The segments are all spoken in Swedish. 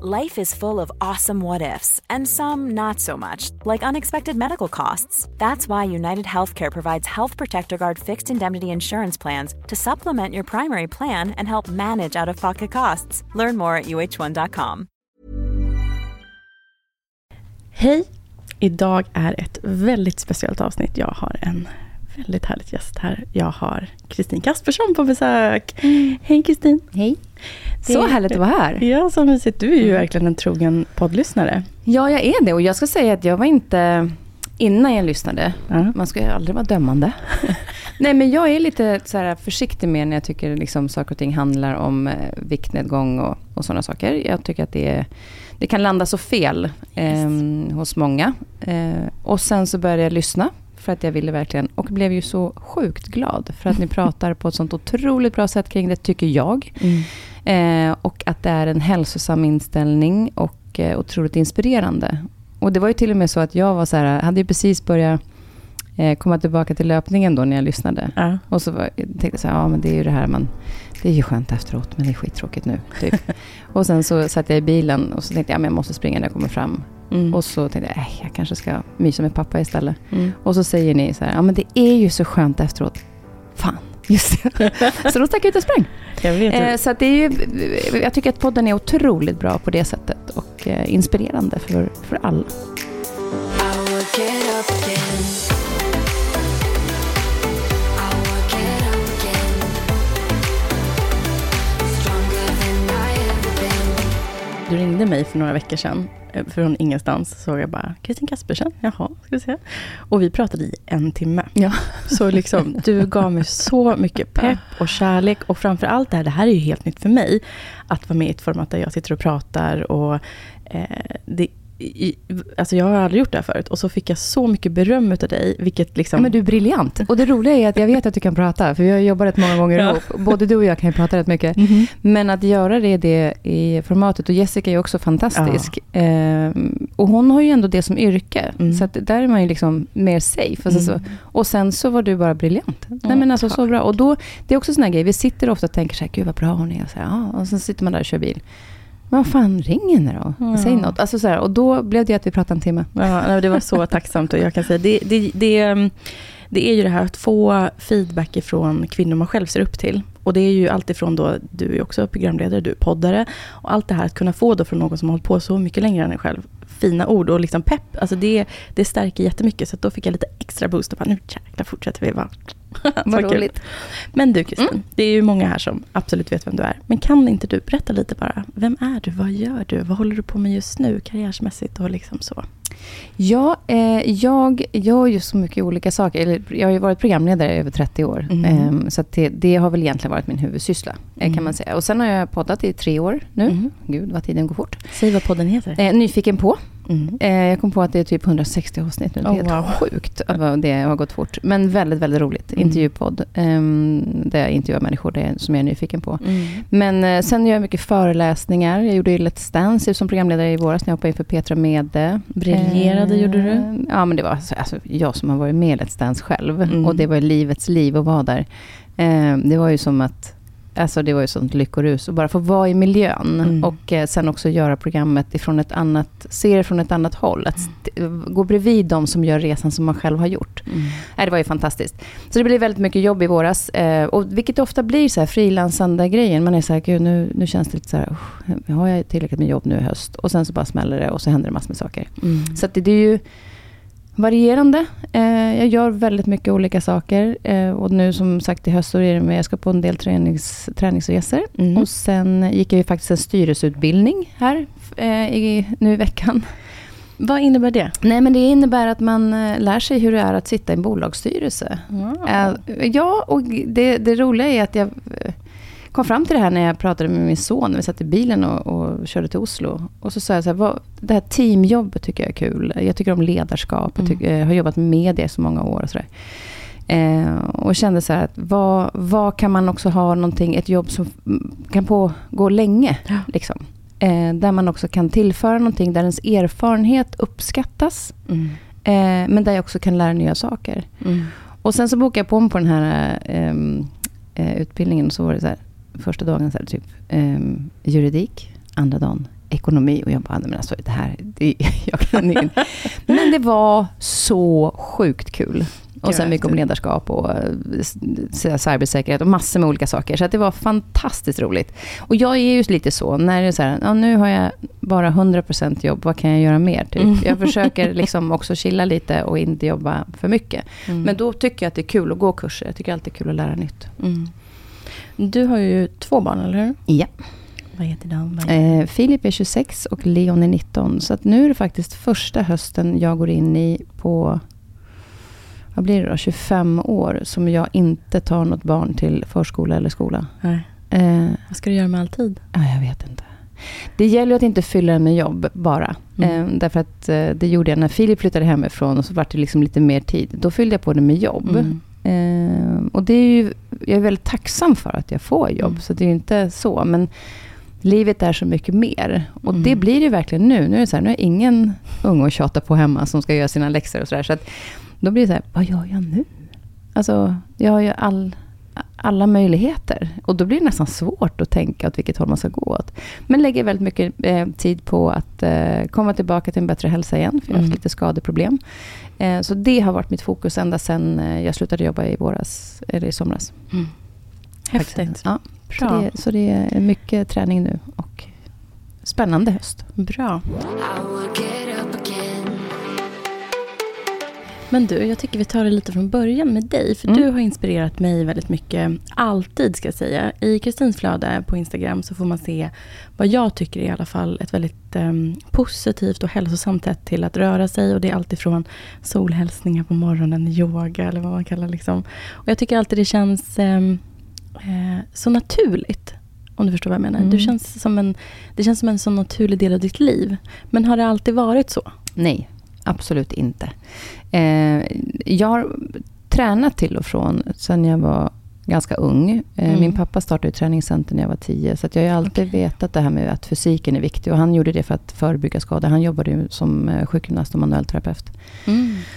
Life is full of awesome what ifs, and some not so much, like unexpected medical costs. That's why United Healthcare provides Health Protector Guard fixed indemnity insurance plans to supplement your primary plan and help manage out of pocket costs. Learn more at uh1.com. Hej! Idag är ett väldigt speciellt avsnitt. Jag har en väldigt härlig gäst här. Jag har Kristin Kaspersson på besök. Mm. Hej Kristin! Hej. Så härligt att vara här. Ja, så mysigt. Du är ju verkligen en trogen poddlyssnare. Ja, jag är det. Och jag ska säga att jag var inte... Innan jag lyssnade, Ja. man ska ju aldrig vara dömande. Nej, men jag är lite så här försiktig med när jag tycker liksom saker och ting handlar om eh, viktnedgång och, och sådana saker. Jag tycker att det, är, det kan landa så fel eh, hos många. Eh, och sen så började jag lyssna för att jag ville verkligen, och blev ju så sjukt glad för att ni pratar på ett sånt otroligt bra sätt kring det, tycker jag. Eh, och att det är en hälsosam inställning och eh, otroligt inspirerande. Och det var ju till och med så att jag var så här, hade ju precis börjat eh, komma tillbaka till löpningen då när jag lyssnade. Ja. Och så var, jag tänkte jag så här, ja men det är ju det här man, det är ju skönt efteråt men det är skittråkigt nu. Typ. och sen så satt jag i bilen och så tänkte jag, ja, men jag måste springa när jag kommer fram. Mm. Och så tänkte jag, äh, jag kanske ska mysa med pappa istället. Mm. Och så säger ni så här, ja men det är ju så skönt efteråt. Fan, just det. så då stack jag ut och sprang. Jag vet Eh, så att det är ju, jag tycker att podden är otroligt bra på det sättet. Och eh, inspirerande för, för alla. Du ringde mig för några veckor sedan. eh, Från ingenstans såg jag bara, Kristin Kaspersen, jaha, ska vi se. Och vi pratade i en timme. Ja. Så liksom, du gav mig så mycket pepp och kärlek. Och framför allt det här, det här är ju helt nytt för mig. Att vara med i ett format där jag sitter och pratar. Och, eh, det, i, alltså jag har aldrig gjort det här förut. Och så fick jag så mycket beröm utav dig. Vilket liksom... Ja, men du är briljant. Och det roliga är att jag vet att du kan prata, för vi har jobbat rätt många gånger Ja. ihop. Både du och jag kan ju prata rätt mycket. Mhm. Men att göra det, det i formatet, och Jessica är också fantastisk. Ehm, och hon har ju ändå det som yrke, Mm. så där är man ju liksom mer safe. Alltså så. Och sen så var du bara briljant. Nej men alltså så bra. Och då, det är också sån här grej, vi sitter ofta och tänker så här, gud vad bra hon är. Och, så här, ja. och sen sitter man där och kör bil. Vad fan, ring henne då. Säg något. Alltså så här, och då blev det att vi pratade en timme. Ja, det var så tacksamt och jag kan säga, det, det, det, mm, det är ju det här att få feedback ifrån kvinnor man själv ser upp till. Och det är ju alltifrån då, du är också programledare, du är poddare. Och allt det här att kunna få då från någon som har hållit på så mycket längre än en själv. Fina ord och liksom pepp, alltså det, det stärker jättemycket. Så då fick jag lite extra boost och bara, nu jäklar fortsätter vi bara. Vad kul. roligt. Men du Kristin, det är ju många här som absolut vet vem du är. Men kan inte du berätta lite bara, vem är du, vad gör du, vad håller du på med just nu karriärsmässigt och liksom så? Ja, eh, jag gör ju så mycket olika saker. Eller, jag har ju varit programledare i över 30 år. Mhm. Ehm, så det, det har väl egentligen varit min huvudsyssla, eh, Mm. kan man säga. Och sen har jag poddat i tre år nu. Mhm. Gud, vad tiden går fort. Säg vad podden heter. Eh, nyfiken på. Mm. Eh, jag kom på att det är typ 160 avsnitt nu. Det är Oh, helt wow. sjukt det har gått fort. Men väldigt, väldigt roligt. Mm. Intervjupodd. ehm, där jag intervjuar människor det, som jag är nyfiken på. Mm. Men eh, sen gör jag mycket föreläsningar. Jag gjorde ju Let's Dance som programledare i våras när jag hoppade in för Petra Mede. Briljerade gjorde du. Ja, men det var alltså, jag som har varit med i Let's Dance själv. Mm. Och det var ju livets liv att vara där. Eh, det var ju som att Alltså det var ju sånt lyckorus. Och bara få vara i miljön. Mm. Och eh, sen också göra programmet ifrån ett annat, se det från ett annat håll. Att st- gå bredvid de som gör resan som man själv har gjort. Mm. Nej, det var ju fantastiskt. Så det blev väldigt mycket jobb i våras. Eh, och vilket ofta blir så här frilansande grejen. Man är så här, gud nu, nu känns det lite så här, "Usch, har jag tillräckligt med jobb nu i höst? Och sen så bara smäller det och så händer det massor med saker. Mm. Så att det, det är ju varierande. Eh, jag gör väldigt mycket olika saker. Eh, och nu som sagt i höst så är det med, jag ska på en del tränings, träningsresor. Mm. Och sen gick jag ju faktiskt en styrelseutbildning här eh, i, nu i veckan. Vad innebär det? Nej men det innebär att man lär sig hur det är att sitta i en bolagsstyrelse. Wow. Ja, och det, det roliga är att jag kom fram till det här när jag pratade med min son. När vi satt i bilen och, och körde till Oslo. Och så sa jag så här, vad, det här teamjobbet tycker jag är kul. Jag tycker om ledarskap. Jag, tycker, jag har jobbat med media i så många år och sådär. Eh, och kände så här att vad, vad kan man också ha någonting, ett jobb som mm, kan pågå länge. Ja. Liksom. Eh, där man också kan tillföra någonting, där ens erfarenhet uppskattas. Mm. Eh, men där jag också kan lära nya saker. Mm. Och sen så bokade jag på mig på den här ehm, eh, utbildningen. Så var det så här, första dagen så här, typ ehm, juridik, andra dagen ekonomi. Och jag bara, "Nej, men alltså det här, det, jag kan inte. Men det var så sjukt kul. Och sen mycket om ledarskap och eh, cybersäkerhet och massor med olika saker. Så det var fantastiskt roligt. Och jag är ju lite så, när det är så här, ja, nu har jag bara 100% jobb, vad kan jag göra mer? Typ. Mm. Jag försöker liksom också chilla lite och inte jobba för mycket. Mm. Men då tycker jag att det är kul att gå kurser. Jag tycker alltid det är kul att lära nytt. Mm. Du har ju två barn, eller hur? Ja. Vad heter de? Vad heter Eh, Filip är 26 och Leon är 19. Så att nu är det faktiskt första hösten jag går in i på, vad blir det då, 25 år som jag inte tar något barn till förskola eller skola. Nej. Eh, Vad ska du göra med all tid? ja, jag vet inte. Det gäller att inte fylla den med jobb bara. Mm. Eh, därför att eh, det gjorde jag när Filip flyttade hemifrån och så var det liksom lite mer tid. Då fyllde jag på det med jobb. Mm. Eh, och det är ju, jag är väldigt tacksam för att jag får jobb. Mm. Så det är ju inte så. Men livet är så mycket mer. Och Mm. det blir det ju verkligen nu. Nu är det så här, nu är ingen unge att tjata på hemma som ska göra sina läxor och sådär. Så då blir det så här, vad gör jag nu? Alltså, jag har ju all, alla möjligheter. Och då blir det nästan svårt att tänka åt vilket håll man ska gå åt. Men lägger väldigt mycket eh, tid på att eh, komma tillbaka till en bättre hälsa igen. För jag har haft Mm. lite skadeproblem. Eh, så det har varit mitt fokus ända sedan eh, jag slutade jobba i våras, eller i somras. Mm. Häftigt. Ja, så Bra. det, så det är mycket träning nu och spännande höst. Bra. Men du, jag tycker vi tar det lite från början med dig. För Mm. du har inspirerat mig väldigt mycket. Alltid ska jag säga. I Kristins flöde på Instagram så får man se vad jag tycker är i alla fall ett väldigt em, positivt och hälsosamt sätt till att röra sig. Och det är alltifrån solhälsningar på morgonen, yoga eller vad man kallar liksom. Och jag tycker alltid det känns em, eh, så naturligt. Om du förstår vad jag menar. Mm. Du känns som en, det känns som en så naturlig del av ditt liv. Men har det alltid varit så? Nej, absolut inte. Eh, jag har tränat till och från sen jag var ganska ung. Eh, Mm. Min pappa startade ett träningscenter när jag var tio. Så jag har ju alltid Okej. vetat det här med att fysiken är viktig. Och han gjorde det för att förebygga skador. Han jobbade ju som eh, sjukgymnast och manuell terapeut.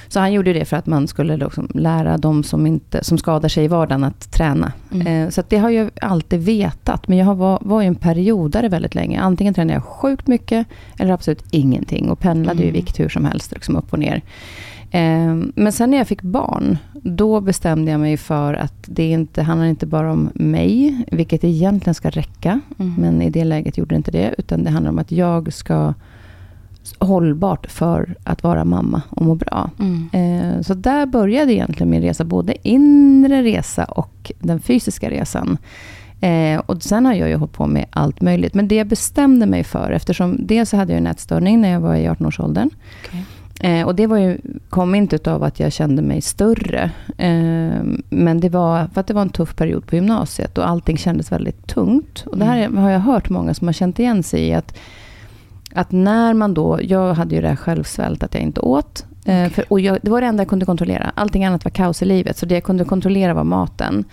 Så han gjorde det för att man skulle liksom lära de som, inte, som skadar sig i vardagen att träna. Mm. Eh, så det har jag alltid vetat. Men jag har var, var ju en periodare väldigt länge. Antingen tränade jag sjukt mycket eller absolut ingenting. Och pendlade ju i Mm. vikt hur som helst, liksom upp och ner. Eh, men sen när jag fick barn, då bestämde jag mig för att det inte handlar inte bara om mig, vilket egentligen ska räcka. Mm. Men i det läget gjorde det inte det. Utan det handlar om att jag ska hållbart för att vara mamma och må bra. Mm. Eh, Så där började egentligen min resa, både inre resa och den fysiska resan. Eh, och sen har jag ju hållit på med allt möjligt. Men det jag bestämde mig för, eftersom dels så hade jag en ätstörning när jag var i 18-årsåldern. Okej. Eh, och det var ju, kom inte av att jag kände mig större. Eh, men det var för att det var en tuff period på gymnasiet och allting kändes väldigt tungt. Och det här har jag hört många som har känt igen sig i. Att, att när man då, jag hade ju det här självsvält att jag inte åt. Eh, för, och jag, det var det enda jag kunde kontrollera. Allting annat var kaos i livet. Så det jag kunde kontrollera var maten.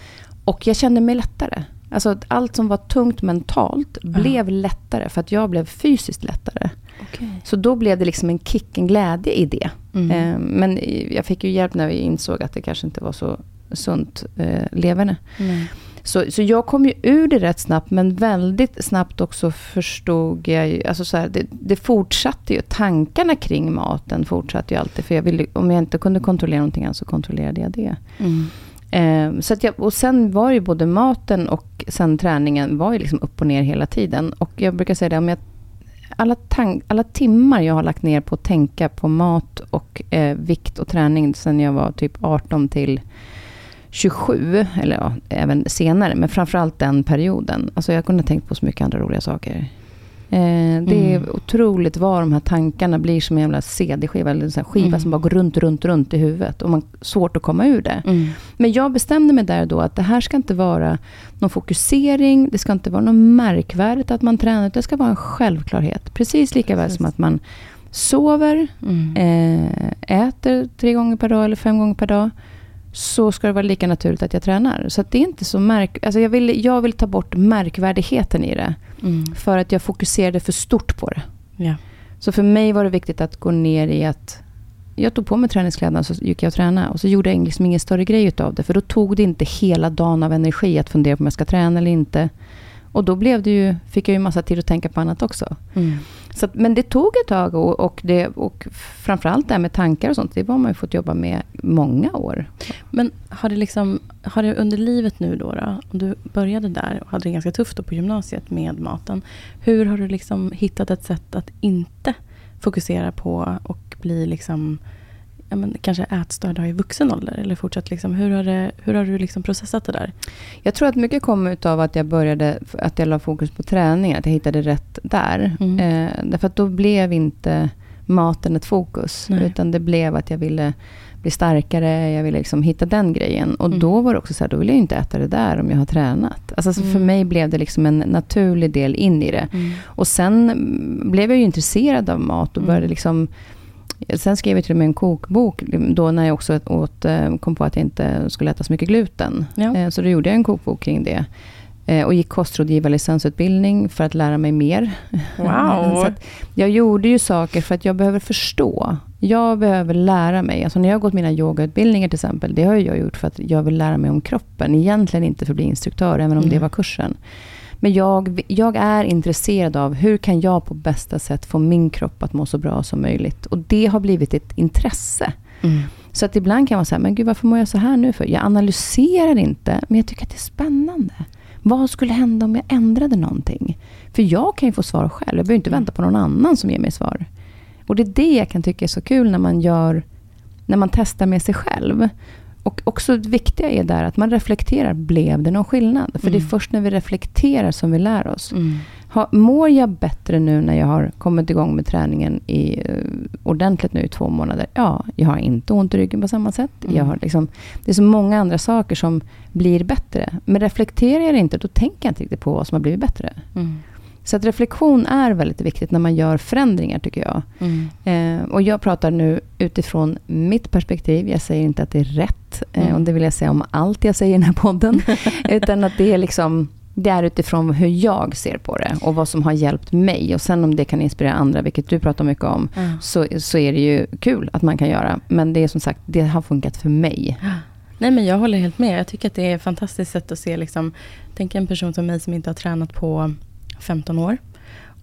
Och jag kände mig lättare. Alltså att allt som var tungt mentalt blev lättare. För att jag blev fysiskt lättare. Okej. Så då blev det liksom en kick, en glädje i det. Mm. Eh, men jag fick ju hjälp när vi insåg att det kanske inte var så sunt eh, leverne. Så, så jag kom ju ur det rätt snabbt, men väldigt snabbt också förstod jag ju, alltså så här, det, det, fortsatte ju, tankarna kring maten fortsatte ju alltid, för jag ville, om jag inte kunde kontrollera någonting annat så kontrollerade jag det. Mm. Ehm, så att jag, och sen var ju både maten och sen träningen var ju liksom upp och ner hela tiden. Och jag brukar säga det, om jag, alla, tank, alla timmar jag har lagt ner på att tänka på mat och eh, vikt och träning sen jag var typ 18 till 27, eller ja, även senare, men framförallt den perioden. Alltså jag kunde ha tänkt på så mycket andra roliga saker. Eh, det är mm. otroligt vad de här tankarna blir som en jävla CD-skiva, eller en skiva mm. som bara går runt, runt, runt i huvudet. Och man svårt att komma ur det. Mm. Men jag bestämde mig där då att det här ska inte vara någon fokusering, det ska inte vara något märkvärdigt att man tränar, det ska vara en självklarhet. Precis lika väl som att man sover, mm. eh, äter tre gånger per dag eller fem gånger per dag så ska det vara lika naturligt att jag tränar. Så det är inte så märk... Alltså jag, vill, jag vill ta bort märkvärdigheten i det. Mm. För att jag fokuserade för stort på det. Ja. Så för mig var det viktigt att gå ner i att... Jag tog på mig träningskläderna och så gick jag och tränade. Och så gjorde jag liksom ingen större grej av det. För då tog det inte hela dagen av energi att fundera på om jag ska träna eller inte. Och då blev det ju, fick jag ju massa tid att tänka på annat också. Mm. Så, men det tog ett tag och, och, det, och framförallt det här med tankar och sånt, det har man ju fått jobba med många år. Men har det, liksom, har det under livet nu då, då, om du började där och hade det ganska tufft på gymnasiet med maten. Hur har du liksom hittat ett sätt att inte fokusera på och bli liksom ja, men, kanske ätstörda i vuxen ålder? Eller fortsatt liksom, hur har, det, hur har du liksom processat det där? Jag tror att mycket kommer av att jag började, att jag la fokus på träning, att jag hittade rätt där. Mm. Eh, därför att då blev inte maten ett fokus, Nej. utan det blev att jag ville bli starkare, jag ville liksom hitta den grejen. Och mm. då var det också så här, då vill jag inte äta det där om jag har tränat. Alltså mm. för mig blev det liksom en naturlig del in i det. Mm. Och sen blev jag ju intresserad av mat och började mm. liksom Sen skrev jag till och med en kokbok, då när jag också åt, eh, kom på att jag inte skulle äta så mycket gluten. Ja. Eh, så då gjorde jag en kokbok kring det. Eh, och gick kostrådgivarlicensutbildning för att lära mig mer. Wow. jag gjorde ju saker för att jag behöver förstå. Jag behöver lära mig. Alltså när jag har gått mina yogautbildningar till exempel, det har jag gjort för att jag vill lära mig om kroppen. Egentligen inte för att bli instruktör, även om mm. det var kursen. Men jag, jag är intresserad av hur kan jag på bästa sätt få min kropp att må så bra som möjligt. Och det har blivit ett intresse. Mm. Så att ibland kan jag vara så här, men gud varför mår jag så här nu för? Jag analyserar inte, men jag tycker att det är spännande. Vad skulle hända om jag ändrade någonting? För jag kan ju få svar själv. Jag behöver inte vänta på någon annan som ger mig svar. Och det är det jag kan tycka är så kul när man gör när man testar med sig själv. Och också det viktiga är där att man reflekterar. Blev det någon skillnad? För mm. det är mm. först när vi reflekterar som vi lär oss. Mm. Ha, mår jag bättre nu när jag har kommit igång med träningen i, uh, ordentligt nu i två månader? Ja, jag har inte ont i ryggen på samma sätt. Mm. Jag har liksom, det är så många andra saker som blir bättre. Men reflekterar jag inte, då tänker jag inte riktigt på vad som har blivit bättre. Mm. Så att reflektion är väldigt viktigt när man gör förändringar, tycker jag. Mm. Eh, och jag pratar nu utifrån mitt perspektiv. Jag säger inte att det är rätt. Eh, mm. och det vill jag säga om allt jag säger i den här podden. utan att det är liksom... Det är utifrån hur jag ser på det och vad som har hjälpt mig. Och sen om det kan inspirera andra, vilket du pratar mycket om, mm. så, så är det ju kul att man kan göra. Men det är som sagt, det har funkat för mig. Nej, men jag håller helt med. Jag tycker att det är ett fantastiskt sätt att se, liksom, tänk en person som mig som inte har tränat på 15 år.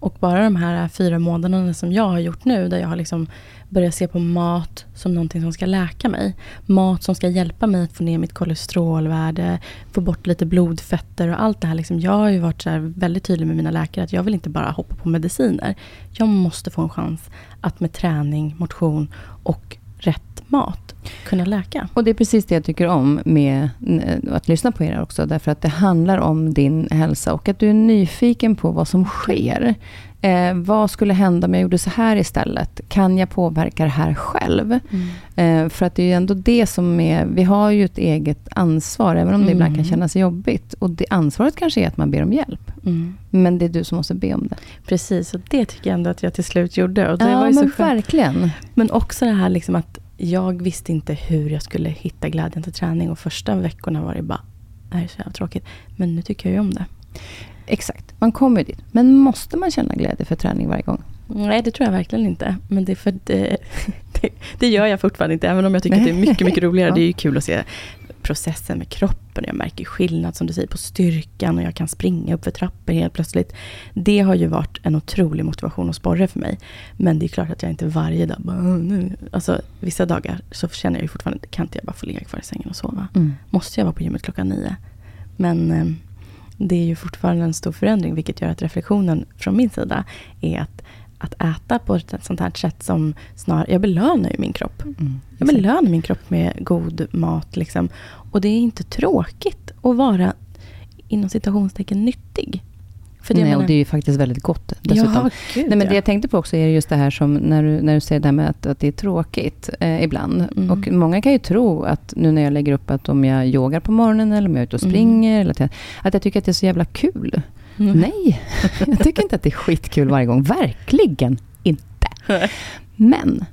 Och bara de här fyra månaderna som jag har gjort nu, där jag har liksom börjat se på mat som någonting som ska läka mig. Mat som ska hjälpa mig att få ner mitt kolesterolvärde, få bort lite blodfetter och allt det här. Liksom, jag har ju varit så väldigt tydlig med mina läkare att jag vill inte bara hoppa på mediciner. Jag måste få en chans att med träning, motion och rätt mat kunna läka. Och det är precis det jag tycker om med eh, att lyssna på er också. Därför att det handlar om din hälsa och att du är nyfiken på vad som sker. Eh, vad skulle hända om jag gjorde så här istället? Kan jag påverka det här själv? Mm. Eh, för att det är ju ändå det som är... Vi har ju ett eget ansvar, även om det mm. ibland kan kännas jobbigt. Och det ansvaret kanske är att man ber om hjälp. Mm. Men det är du som måste be om det. Precis, och det tycker jag ändå att jag till slut gjorde. Och det ja, var ju men så verkligen. Men också det här liksom att jag visste inte hur jag skulle hitta glädjen till träning. Och första veckorna var det bara, det här är så jävla tråkigt. Men nu tycker jag ju om det. Exakt, man kommer dit. Men måste man känna glädje för träning varje gång? Nej, det tror jag verkligen inte. Men det, för det, det, det gör jag fortfarande inte. Även om jag tycker att det är mycket, mycket roligare. Det är ju kul att se processen med kroppen. Jag märker skillnad, som du säger, på styrkan och jag kan springa upp för trappor helt plötsligt. Det har ju varit en otrolig motivation och sporre för mig. Men det är klart att jag inte varje dag bara, nu. Alltså vissa dagar så känner jag ju fortfarande, kan inte jag bara få ligga kvar i sängen och sova? Mm. Måste jag vara på gymmet klockan nio? Men eh, det är ju fortfarande en stor förändring, vilket gör att reflektionen från min sida är att att äta på ett sånt här sätt som snarare, jag belönar ju min kropp. Mm. Jag belönar min kropp med god mat. Liksom. Och det är inte tråkigt att vara inom citationstecken nyttig. För det, Nej, menar, och det är ju faktiskt väldigt gott dessutom. Ja, gud, Nej, men Det jag tänkte på också är just det här som när du, när du säger det här med att, att det är tråkigt eh, ibland. Mm. Och många kan ju tro att nu när jag lägger upp att om jag yogar på morgonen eller om jag är ute och springer. Mm. Eller att, jag, att jag tycker att det är så jävla kul. Mm. Nej, jag tycker inte att det är skitkul varje gång. Verkligen inte. Men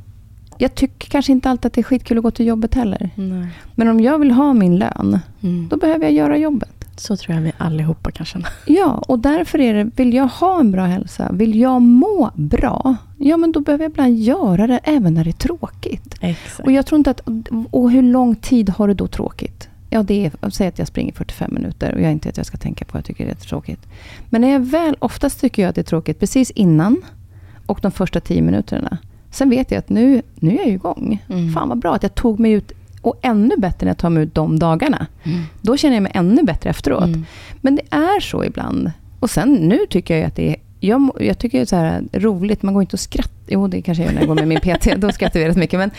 jag tycker kanske inte alltid att det är skitkul att gå till jobbet heller. Nej. Men om jag vill ha min lön, mm. då behöver jag göra jobbet. Så tror jag vi allihopa kan känna. Ja, och därför är det, vill jag ha en bra hälsa, vill jag må bra, ja men då behöver jag ibland göra det även när det är tråkigt. Exakt. Och jag tror inte att, och hur lång tid har du då tråkigt? Ja, det är, säg att jag springer 45 minuter och jag inte att jag ska tänka på att jag tycker det är tråkigt. Men när jag väl, oftast tycker jag att det är tråkigt precis innan och de första 10 minuterna. Sen vet jag att nu, nu är jag igång. Mm. Fan vad bra att jag tog mig ut och ännu bättre när jag tar mig ut de dagarna. Mm. Då känner jag mig ännu bättre efteråt. Mm. Men det är så ibland. Och sen nu tycker jag att det är jag, jag tycker det är så här roligt, man går inte och skrattar. Jo, det kanske jag gör när jag går med min PT. Då skrattar vi rätt mycket. Men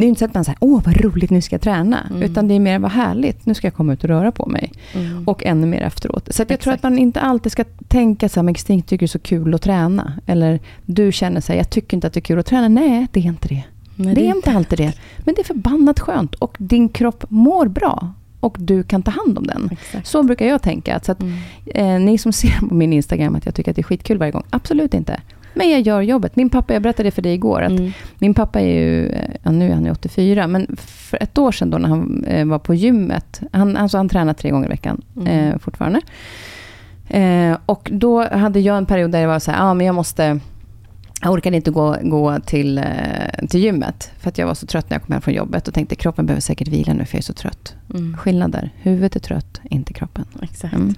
det är inte så att man säger, åh vad roligt, nu ska jag träna. Mm. Utan det är mer, vad härligt, nu ska jag komma ut och röra på mig. Mm. Och ännu mer efteråt. Så jag Exakt. tror att man inte alltid ska tänka så här, men Kristin tycker det är så kul att träna. Eller du känner så här, jag tycker inte att det är kul att träna. Nej, det är inte det. Nej, det, är inte alltid det. Men det är förbannat skönt. Och din kropp mår bra. Och du kan ta hand om den. Exakt. Så brukar jag tänka. Så att, mm. eh, ni som ser på min Instagram att jag tycker att det är skitkul varje gång. Absolut inte. Men jag gör jobbet. Min pappa, jag berättade för dig igår, att mm. min pappa är ju, ja, nu är han 84, men för ett år sedan då när han eh, var på gymmet, han, alltså han tränar tre gånger i veckan mm. eh, fortfarande. Eh, och då hade jag en period där jag var så här, ja men jag måste, jag orkade inte gå, gå till, eh, till gymmet. För att jag var så trött när jag kom hem från jobbet. Och tänkte kroppen behöver säkert vila nu för jag är så trött. Mm. Skillnad där. Huvudet är trött, inte kroppen. Exakt. Mm.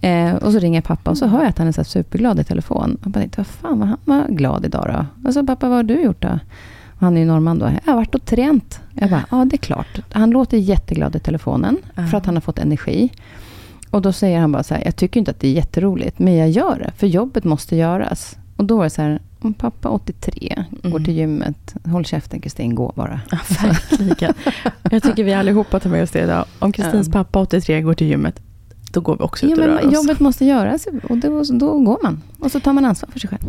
Eh, och så ringer pappa och så hör jag att han är så superglad i telefon. Och bara tänkte, vad fan var han var glad idag då? Och så pappa, vad har du gjort då? Och han är ju norrman då. Jag har varit och tränat. Jag bara, ja det är klart. Han låter jätteglad i telefonen. Uh. För att han har fått energi. Och då säger han bara så här, jag tycker inte att det är jätteroligt. Men jag gör det, för jobbet måste göras. Och då var det så här, om pappa 83 mm. går till gymmet, håll käften Kristin, gå bara. Ja, verkligen. Jag tycker vi allihopa tar med oss det idag. Om Kristins pappa 83 går till gymmet, då går vi också ut och rör oss. Jobbet måste göras och då, då går man. Och så tar man ansvar för sig själv.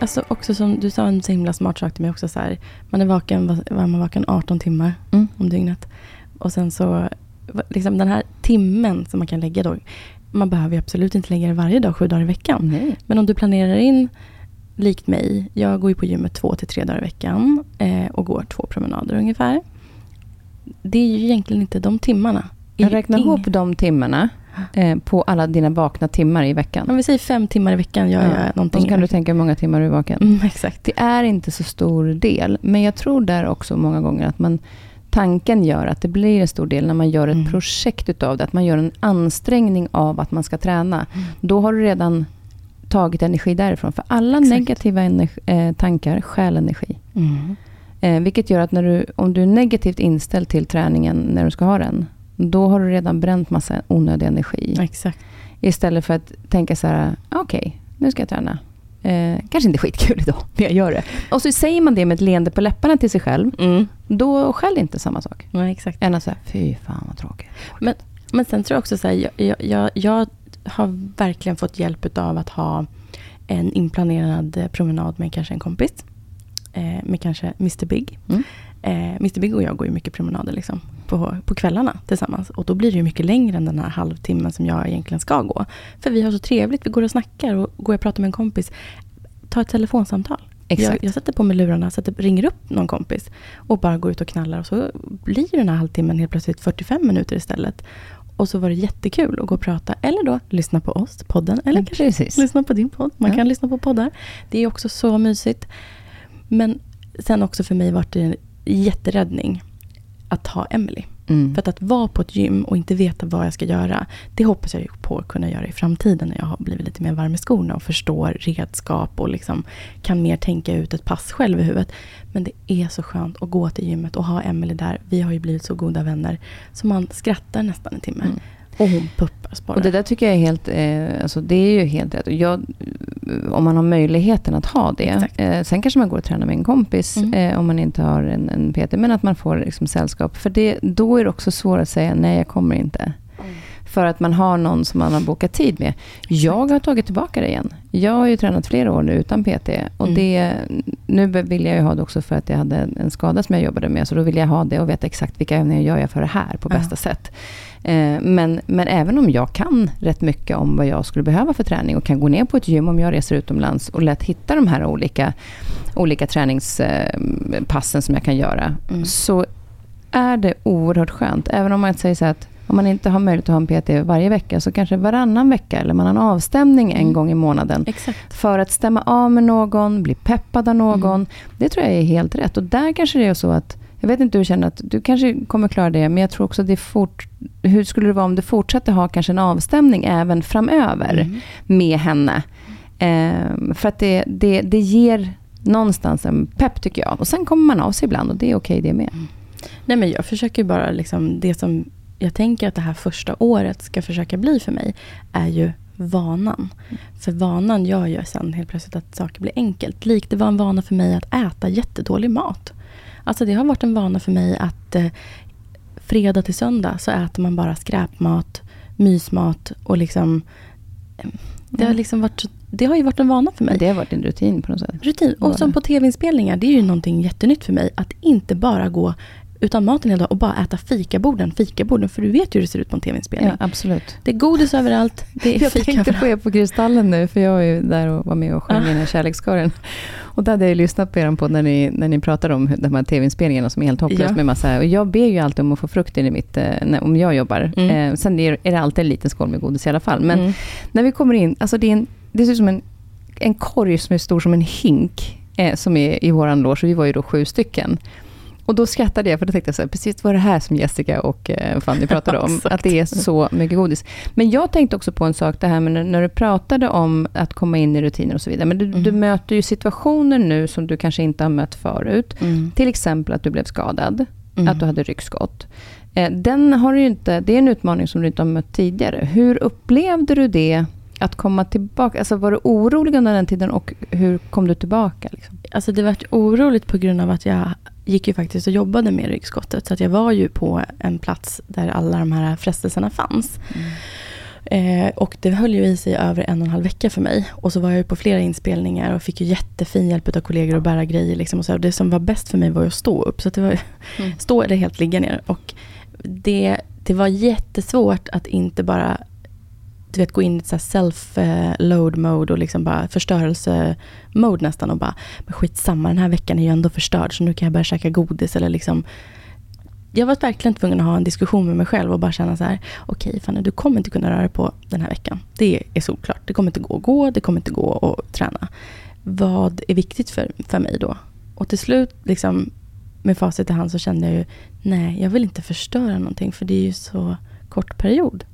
Alltså också som du sa en så himla smart sak till mig också. Så här, man är vaken, var man vaken 18 timmar mm. om dygnet. Och sen så, liksom den här timmen som man kan lägga då. Man behöver absolut inte lägga det varje dag, sju dagar i veckan. Nej. Men om du planerar in, likt mig, jag går ju på gymmet två till tre dagar i veckan. Eh, och går två promenader ungefär det är ju egentligen inte de timmarna. Jag räknar ihop de timmarna eh, på alla dina vakna timmar i veckan. Om vi säger fem timmar i veckan gör ja. jag någonting. Och så kan du tänka hur många timmar du är vaken. Mm, exakt. Det är inte så stor del. Men jag tror där också många gånger att man tanken gör att det blir en stor del när man gör ett mm. projekt utav det. Att man gör en ansträngning av att man ska träna. Mm. Då har du redan tagit energi därifrån. För alla Exakt. negativa energi, eh, tankar stjäl energi. Mm. Eh, vilket gör att när du, om du är negativt inställd till träningen när du ska ha den, då har du redan bränt massa onödig energi. Exakt. Istället för att tänka så här, okej, okay, nu ska jag träna. Eh, kanske inte skitkul idag, men jag gör det. Och så säger man det med ett leende på läpparna till sig själv. Mm. Då skäller inte samma sak. Nej, exakt. Än att säga, fy fan vad tråkigt. Men, men sen tror jag också så här, jag, jag, jag har verkligen fått hjälp av att ha en inplanerad promenad med kanske en kompis eh, med kanske Mr Big. Mm. Eh, Mr Big och jag går ju mycket promenader liksom, på, på kvällarna tillsammans. Och då blir det ju mycket längre än den här halvtimmen som jag egentligen ska gå. För vi har så trevligt, vi går och snackar och går och pratar med en kompis. Ta ett telefonsamtal. Jag, jag, sätter på mig lurarna, sätter, ringer upp någon kompis och bara går ut och knallar. Och så blir den här halvtimmen helt plötsligt 45 minuter istället. Och så var det jättekul att gå och prata. Eller då lyssna på oss, podden. Eller kanske Precis. lyssna på din podd. Man ja. kan lyssna på poddar. Det är också så mysigt. Men sen också för mig varit det jätteräddning att ha Emily. Mm. För att, att vara på ett gym och inte veta vad jag ska göra, det hoppas jag på att kunna göra i framtiden när jag har blivit lite mer varm i skorna och förstår redskap och liksom kan mer tänka ut ett pass själv i huvudet. Men det är så skönt att gå till gymmet och ha Emily där. Vi har ju blivit så goda vänner så man skrattar nästan en timme. Mm. Och hon puppas bara. Och det där tycker jag är helt, eh, alltså det är ju helt rätt. Jag, om man har möjligheten att ha det. Eh, sen kanske man går och tränar med en kompis Mm. eh, om man inte har en, en PT. Men att man får liksom sällskap. För det, då är det också svårt att säga nej, jag kommer inte. För att man har någon som man har bokat tid med. Jag har tagit tillbaka det igen. Jag har ju tränat flera år nu utan PT. Och Mm. det, nu vill jag ju ha det också för att jag hade en skada som jag jobbade med. Så då vill jag ha det och veta exakt vilka övningar gör jag för det här på bästa sätt. Eh, Men, men även om jag kan rätt mycket om vad jag skulle behöva för träning och kan gå ner på ett gym om jag reser utomlands och lätt hitta de här olika, olika träningspassen som jag kan göra. Mm. Så är det oerhört skönt. Även om man säger så att om man inte har möjlighet att ha en PT varje vecka så kanske varannan vecka eller man har en avstämning en Mm. gång i månaden. Exakt. För att stämma av med någon, bli peppad av någon. Mm. Det tror jag är helt rätt. Och där kanske det är så att, jag vet inte hur du känner att du kanske kommer klara det, men jag tror också att det fort, hur skulle det vara om du fortsatte ha kanske en avstämning även framöver Mm. med henne? Ehm, för att det, det, det ger någonstans en pepp tycker jag. Och sen kommer man av sig ibland och det är okej det med. Nej, men jag försöker bara, liksom, det som jag tänker att det här första året ska försöka bli för mig, är ju vanan. För vanan gör ju sen helt plötsligt att saker blir enkelt. Likt det var en vana för mig att äta jättedålig mat. Alltså det har varit en vana för mig att eh, fredag till söndag så äter man bara skräpmat, mysmat och liksom... eh, Det har, Mm. liksom varit, det har ju varit en vana för mig. Det har varit en rutin på något sätt. Rutin. Och som på tv-inspelningar, det är ju någonting jättenytt för mig. Att inte bara gå utan maten hela dagen och bara äta fikaborden, fikaborden. För du vet ju hur det ser ut på en tv-inspelning. Ja, absolut. Det är godis överallt, det är Jag fika tänkte på er på Kristallen nu, för jag var ju där och var med och sjöng Ah. i den här kärlekskören. Och där hade jag ju lyssnat på er på när ni, när ni pratade om de här tv-inspelningarna som är helt hopplöst Ja. med massa... Och jag ber ju alltid om att få frukt in i mitt... eh, När, om jag jobbar. Mm. Eh, sen är, är det alltid en liten skål med godis i alla fall. Men Mm. när vi kommer in, alltså det, är en, det ser ut som en, en korg som är stor som en hink. Eh, som är i våran loge, vi var ju då sju stycken. Och då skrattade jag, för då tänkte jag så här, precis vad det här som Jessica och eh, Fanny pratade om. Att det är så mycket godis. Men jag tänkte också på en sak, det här med när, du pratade om att komma in i rutiner och så vidare. Men du, Mm. du möter ju situationer nu som du kanske inte har mött förut. Mm. Till exempel att du blev skadad, Mm. att du hade ryggskott. Eh, Den har du inte, det är en utmaning som du inte har mött tidigare. Hur upplevde du det, att komma tillbaka? Alltså var du orolig under den tiden och hur kom du tillbaka? Liksom? Alltså det var oroligt på grund av att jag gick ju faktiskt och jobbade med ryggskottet. Så att jag var ju på en plats där alla de här frestelserna fanns. Eh, och det höll ju i sig över en och en halv vecka för mig. Och så var jag ju på flera inspelningar och fick ju jättefin hjälp av kollegor att bära grejer. Liksom och så. Det som var bäst för mig var ju att stå upp. Så att det var Mm. stå eller helt ligga ner. Och det, det var jättesvårt att inte bara du vet, gå in i ett self-load mode och liksom bara förstörelse-mode nästan och bara, men skitsamma den här veckan är ju ändå förstörd så nu kan jag börja käka godis eller liksom jag var verkligen tvungen att ha en diskussion med mig själv och bara känna så här, okej Fanny, du kommer inte kunna röra dig på den här veckan. Det är solklart. Det kommer inte gå att gå, det kommer inte gå att träna. Vad är viktigt för, för mig då? Och till slut, liksom, med facit i hand, så kände jag ju, nej, jag vill inte förstöra någonting, för det är ju så kort period.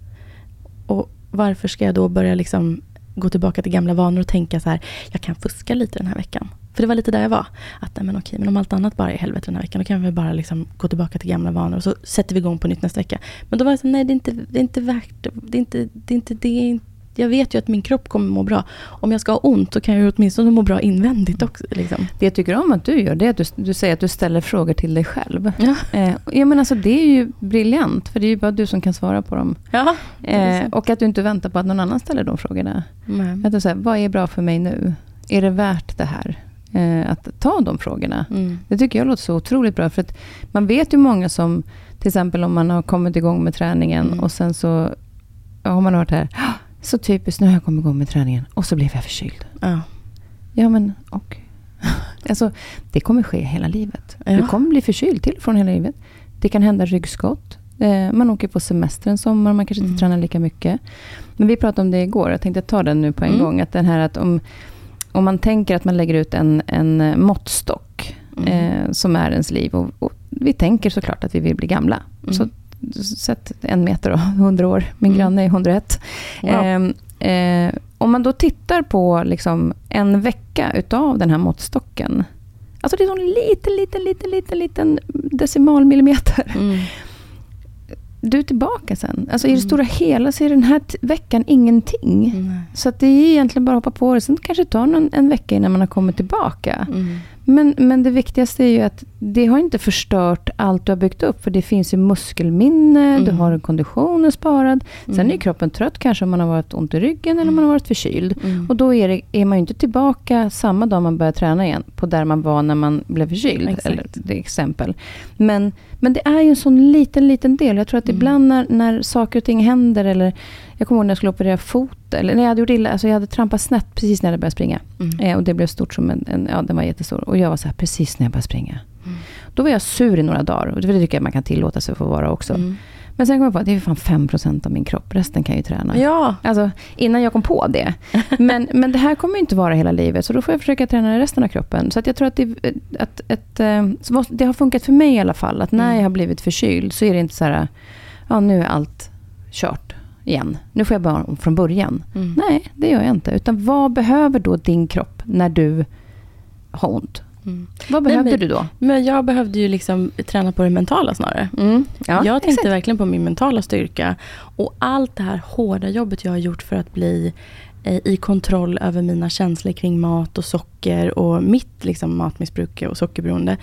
Och varför ska jag då börja liksom gå tillbaka till gamla vanor och tänka så här, jag kan fuska lite den här veckan. För det var lite där jag var. Att nej, men okej, men om allt annat bara är helvete den här veckan, då kan vi bara liksom gå tillbaka till gamla vanor och så sätter vi igång på nytt nästa vecka. Men då var jag så nej det är inte, det är inte värt det. är inte det. Är inte, det är inte, jag vet ju att min kropp kommer må bra. Om jag ska ha ont så kan jag åtminstone må bra invändigt också. Liksom. Det jag tycker om att du gör, det är att du, du säger att du ställer frågor till dig själv. Ja. Eh, ja, men alltså, det är ju briljant, för det är ju bara du som kan svara på dem. Ja, Eh, och att du inte väntar på att någon annan ställer de frågorna. Mm. Att du säger, vad är bra för mig nu? Är det värt det här? Eh, att ta de frågorna. Mm. Det tycker jag låter så otroligt bra. För att man vet ju många som, till exempel om man har kommit igång med träningen Mm. och sen så har man hört det här. "Ah, Så typiskt, nu har jag kommit igång med träningen och så blev jag förkyld. Ja. Ja men och. Alltså, det kommer ske hela livet. Ja. Du kommer bli förkyld till från hela livet. Det kan hända ryggskott. Eh, man åker på semester en sommar, man kanske inte Mm. tränar lika mycket. Men vi pratade om det igår, jag tänkte ta den nu på en Mm. gång. Att den här att om, om man tänker att man lägger ut en, en måttstock mm. eh, som är ens liv. Och, och, vi tänker såklart att vi vill bli gamla. Mm. Så sätt en meter och hundra år. Min mm. granne är 101. Wow. Eh, eh, om man då tittar på liksom en vecka utav den här måttstocken. Alltså det är en liten, liten, liten, liten, liten decimalmillimeter. Mm du är tillbaka sen. Alltså i det mm. stora hela så är den här veckan ingenting. Mm. Så det är egentligen bara att hoppa på det. Sen kanske det tar någon, en vecka innan man har kommit tillbaka. Mm. Men, men det viktigaste är ju att det har inte förstört allt du har byggt upp. För det finns ju muskelminne, mm. du har konditionen sparad. Sen mm. är kroppen trött kanske om man har varit ont i ryggen eller om man har varit förkyld. Mm. Och då är, det, är man ju inte tillbaka samma dag man börjar träna igen. På där man var när man blev förkyld. Exakt. Eller till exempel. Men, men det är ju en sån liten, liten del. Jag tror att mm. ibland när, när saker och ting händer eller jag kommer ihåg när jag skulle operera fot, eller när jag hade gjort illa, alltså jag hade trampat snett precis när jag började springa. Mm. Eh, och det blev stort som en, en, ja den var jättestor. Och jag var så här, precis när jag började springa. Mm. Då var jag sur i några dagar. Och det tycker jag man kan tillåta sig att få vara också. Mm. Men sen kom jag på att det är fan 5% av min kropp. Resten kan jag ju träna. Ja. Alltså, innan jag kom på det. Men, men det här kommer inte vara hela livet. Så då får jag försöka träna resten av kroppen. Så att jag tror att det, att, ett, eh, det har funkat för mig i alla fall. Att när mm. jag har blivit förkyld så är det inte så här, ja nu är allt kört igen. Nu får jag börja om från början. Mm. Nej, det gör jag inte. Utan vad behöver då din kropp när du har ont? Mm. Vad behövde Nej, men, du då? Men jag behövde ju liksom träna på det mentala snarare. Mm. Ja, jag tänkte exakt. verkligen på min mentala styrka. Och allt det här hårda jobbet jag har gjort för att bli eh, i kontroll över mina känslor kring mat och socker och mitt liksom, matmissbruk och sockerberoende.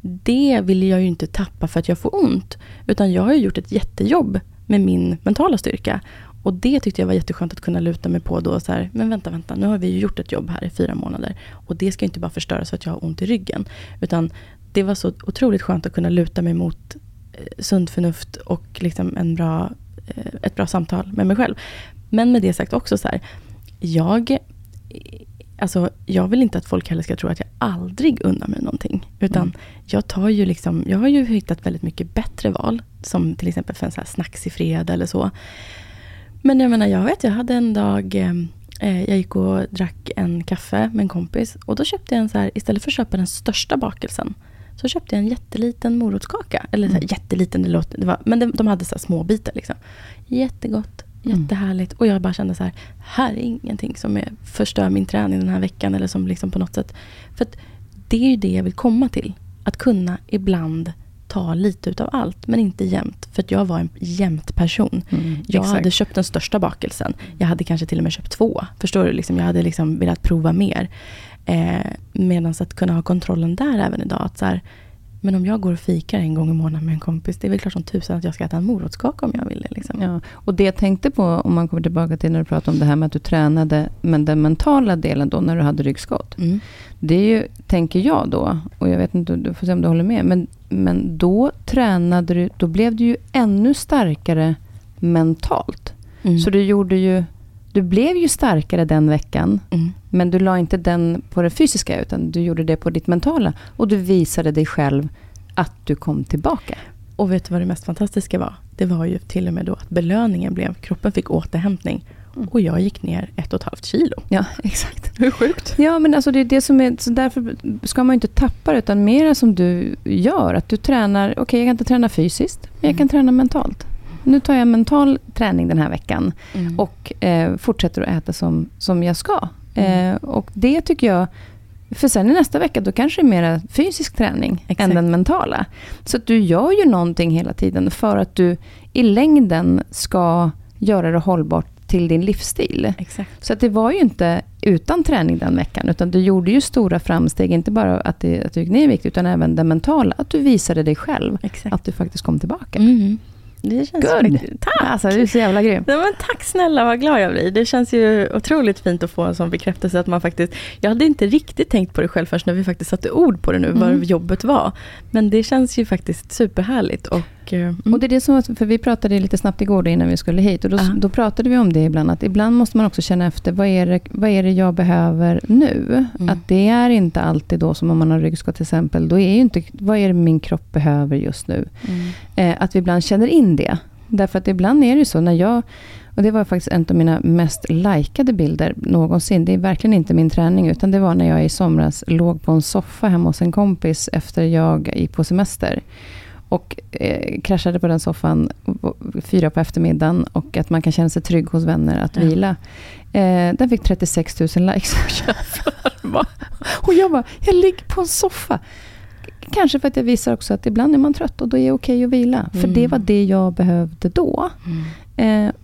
Det vill jag ju inte tappa för att jag får ont. Utan jag har gjort ett jättejobb med min mentala styrka. Och det tyckte jag var jätteskönt att kunna luta mig på då. Så här, men vänta, vänta, nu har vi ju gjort ett jobb här i fyra månader. Och det ska inte bara förstöras för att jag har ont i ryggen. Utan det var så otroligt skönt att kunna luta mig mot eh, sunt förnuft och liksom en bra, eh, ett bra samtal med mig själv. Men med det sagt också så här, jag Alltså, jag vill inte att folk heller ska tro att jag aldrig unnar mig någonting. Utan mm. jag tar ju liksom, jag har ju hittat väldigt mycket bättre val. Som till exempel för en så här snacks i fredag eller så. Men jag menar, jag vet, jag hade en dag, eh, jag gick och drack en kaffe med en kompis. Och då köpte jag en så här, istället för att köpa den största bakelsen. Så köpte jag en jätteliten morotskaka. Eller så här, mm. jätteliten, det låter, det var, men de, de hade så små bitar. Liksom. Jättegott. Mm. Jättehärligt. Och jag bara kände så här, här är ingenting som är, förstör min träning den här veckan. Eller som liksom på något sätt. För det är ju det jag vill komma till. Att kunna ibland ta lite utav allt, men inte jämt. För jag var en jämt person. Mm, jag exakt. hade köpt den största bakelsen. Jag hade kanske till och med köpt två. Förstår du? Liksom, jag hade liksom velat prova mer. Eh, Medan att kunna ha kontrollen där även idag. Att så här, men om jag går och fikar en gång i månaden med en kompis, det är väl klart som tusan att jag ska äta en morotskaka om jag vill det. Liksom. Ja, och det jag tänkte på, om man kommer tillbaka till när du pratade om det här med att du tränade, men den mentala delen då, när du hade ryggskott. Mm. Det är ju, tänker jag då, och jag vet inte, du får se om du håller med, men, men då tränade du, då blev du ju ännu starkare mentalt. Mm. Så du gjorde ju du blev ju starkare den veckan, mm. men du la inte den på det fysiska, utan du gjorde det på ditt mentala. Och du visade dig själv att du kom tillbaka. Och vet du vad det mest fantastiska var? Det var ju till och med då att belöningen blev, kroppen fick återhämtning. Mm. Och jag gick ner ett och ett halvt kilo. Ja, exakt. Hur sjukt? Ja, men alltså det är det som är... Så därför ska man inte tappa det, utan mera som du gör. Att du tränar... Okej, okay, jag kan inte träna fysiskt, men jag mm. kan träna mentalt nu tar jag mental träning den här veckan mm. och eh, fortsätter att äta som, som jag ska. Mm. Eh, och det tycker jag, för sen i nästa vecka, då kanske det är mer fysisk träning Exakt. än den mentala. Så du gör ju någonting hela tiden för att du i längden ska göra det hållbart till din livsstil. Exakt. Så att det var ju inte utan träning den veckan, utan du gjorde ju stora framsteg, inte bara att, det, att du gick ner i vikt, utan även det mentala, att du visade dig själv, Exakt. att du faktiskt kom tillbaka. Mm. Det känns Good. Faktiskt, tack! Alltså, du är så jävla grym. Ja, men tack snälla, vad glad jag blir. Det känns ju otroligt fint att få en sån bekräftelse att man faktiskt... Jag hade inte riktigt tänkt på det själv först när vi faktiskt satte ord på det nu, mm. vad jobbet var. Men det känns ju faktiskt superhärligt. Och Eh, mm. Och det är det som, för vi pratade lite snabbt igår innan vi skulle hit. Och då, då, pratade vi om det ibland. Att ibland måste man också känna efter. Vad är det, vad är det jag behöver nu? Mm. Att det är inte alltid då som om man har ryggskott till exempel. Då är ju inte, vad är det min kropp behöver just nu? Mm. Eh, att vi ibland känner in det. Därför att ibland är det så när jag Och det var faktiskt en av mina mest likade bilder någonsin. Det är verkligen inte min träning, utan det var när jag i somras låg på en soffa hemma hos en kompis efter jag gick på semester. Och eh, kraschade på den soffan fyra på eftermiddagen och att man kan känna sig trygg hos vänner att ja. vila. Eh, den fick 36 000 likes. och jag bara, jag ligger på en soffa. Kanske för att jag visar också att ibland är man trött och då är det okej okay att vila. Mm. För det var det jag behövde då. Mm. Eh,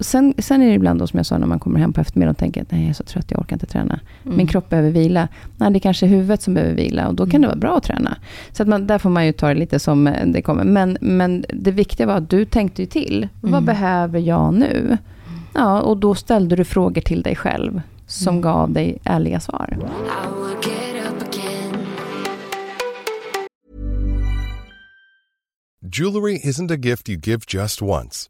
sen, sen är det ibland då, som jag sa, när man kommer hem på eftermiddagen och tänker att jag är så trött, jag orkar inte träna. Mm. Min kropp behöver vila. Nej, det är kanske är huvudet som behöver vila och då kan mm. det vara bra att träna. Så att man, där får man ju ta det lite som eh, det kommer. Men, men det viktiga var att du tänkte ju till. Vad mm. behöver jag nu? Ja, och då ställde du frågor till dig själv som mm. gav dig ärliga svar. Jewelry isn't a gift you give just once.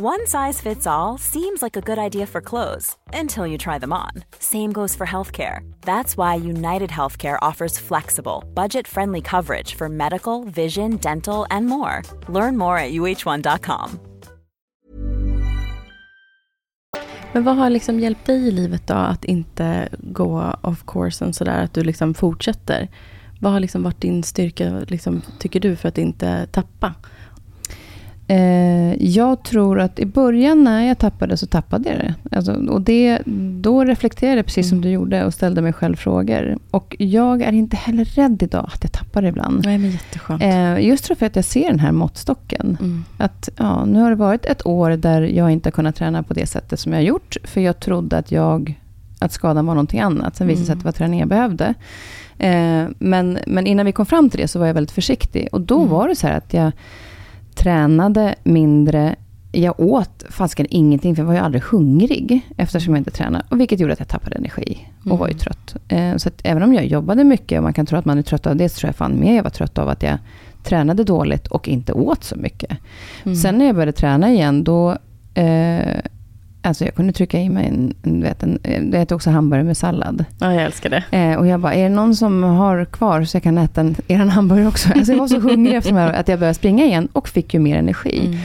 One size fits all seems like a good idea for clothes until you try them on. Same goes for healthcare. That's why United Healthcare offers flexible, budget friendly coverage for medical, vision, dental, and more. Learn more at uh1.com. Men vad har liksom hjälpt dig i livet då att inte gå off course sådär, att du liksom fortsätter? Vad har liksom varit din styrka, liksom, tycker du, för att inte tappa? Eh, jag tror att i början när jag tappade så tappade jag det. Alltså, och det då reflekterade jag precis mm. som du gjorde och ställde mig själv frågor. Och jag är inte heller rädd idag att jag tappar det ibland. Nej, men jätteskönt. Eh, just för att jag ser den här måttstocken. Mm. Att ja, nu har det varit ett år där jag inte har kunnat träna på det sättet som jag har gjort. För jag trodde att, jag, att skadan var någonting annat. Sen visade det sig att det var träning jag behövde. Eh, men, men innan vi kom fram till det så var jag väldigt försiktig. Och då mm. var det så här att jag tränade mindre. Jag åt fasken ingenting, för jag var ju aldrig hungrig eftersom jag inte tränade. Och vilket gjorde att jag tappade energi och mm. var ju mm. trött. Eh, så att även om jag jobbade mycket och man kan tro att man är trött av det, så tror jag fan mer jag var trött av att jag tränade dåligt och inte åt så mycket. Mm. Sen när jag började träna igen, då eh, Alltså jag kunde trycka i mig en, en, vet, en, det heter också hamburgare med sallad. Ja, jag älskar det. Eh, och jag bara, är det någon som har kvar så jag kan äta en, er hamburgare också? Alltså jag var så hungrig efter att jag började springa igen och fick ju mer energi. Mm.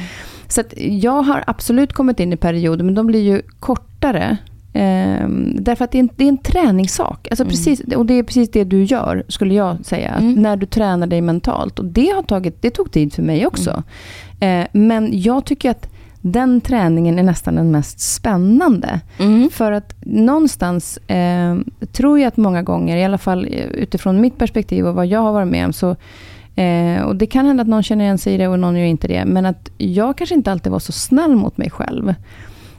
Så jag har absolut kommit in i perioder, men de blir ju kortare. Eh, därför att det är en, det är en träningssak. Alltså mm. precis, och det är precis det du gör, skulle jag säga. Mm. När du tränar dig mentalt. Och det, har tagit, det tog tid för mig också. Mm. Eh, men jag tycker att den träningen är nästan den mest spännande. Mm. För att någonstans eh, tror jag att många gånger, i alla fall utifrån mitt perspektiv och vad jag har varit med om, så Eh, och det kan hända att någon känner igen sig i det och någon gör inte det. Men att jag kanske inte alltid var så snäll mot mig själv.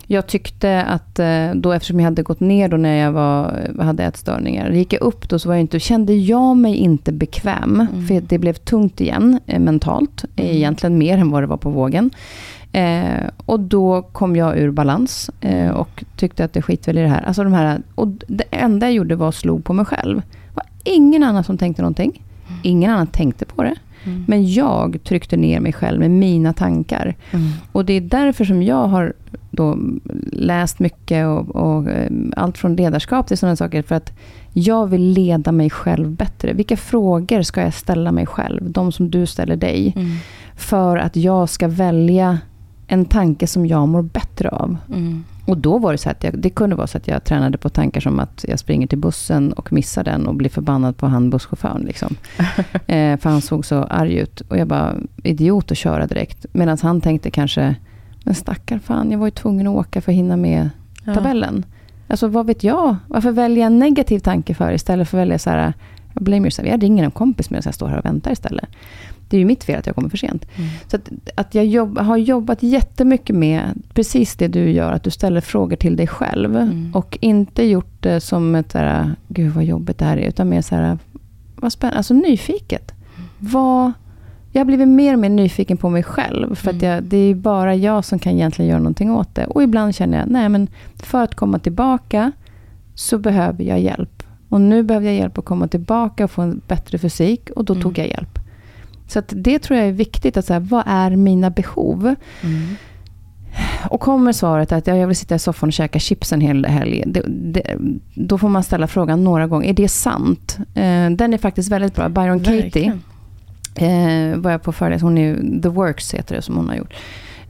Jag tyckte att eh, då, eftersom jag hade gått ner då när jag var, hade ätstörningar. Gick jag upp då så var jag inte, kände jag mig inte bekväm. Mm. För det blev tungt igen eh, mentalt. Mm. Egentligen mer än vad det var på vågen. Eh, och då kom jag ur balans eh, och tyckte att det skit väl i det här. Alltså de här. Och det enda jag gjorde var att slå på mig själv. Det var ingen annan som tänkte någonting. Ingen annan tänkte på det. Mm. Men jag tryckte ner mig själv med mina tankar. Mm. Och det är därför som jag har då läst mycket och, och eh, allt från ledarskap till sådana saker. För att jag vill leda mig själv bättre. Vilka frågor ska jag ställa mig själv? De som du ställer dig. Mm. För att jag ska välja en tanke som jag mår bättre av. Mm. Och då var det så att jag, det kunde vara så att jag tränade på tankar som att jag springer till bussen och missar den och blir förbannad på han busschauffören. Liksom. eh, för han såg så arg ut. Och jag bara, idiot att köra direkt. Medan han tänkte kanske, men stackar fan, jag var ju tvungen att åka för att hinna med tabellen. Alltså vad vet jag? Varför välja en negativ tanke för istället för att välja så här, blame yourself. Jag ringer en kompis medan jag står här och väntar istället. Det är ju mitt fel att jag kommer för sent. Mm. Så att, att jag jobb, har jobbat jättemycket med precis det du gör, att du ställer frågor till dig själv. Mm. Och inte gjort det som ett, så här, gud vad jobbigt det här är, utan mer så här, vad spännande, alltså nyfiket. Mm. Vad, jag har blivit mer och mer nyfiken på mig själv. För att mm. jag, det är bara jag som kan egentligen göra någonting åt det. Och ibland känner jag, nej men för att komma tillbaka så behöver jag hjälp. Och nu behöver jag hjälp att komma tillbaka och få en bättre fysik. Och då mm. tog jag hjälp. Så det tror jag är viktigt. att säga, Vad är mina behov? Mm. Och kommer svaret att jag vill sitta i soffan och käka chips en hel helg. Det, det, då får man ställa frågan några gånger. Är det sant? Eh, den är faktiskt väldigt bra. Byron Katie eh, var jag på föreläsning. Hon är The Works heter det som hon har gjort.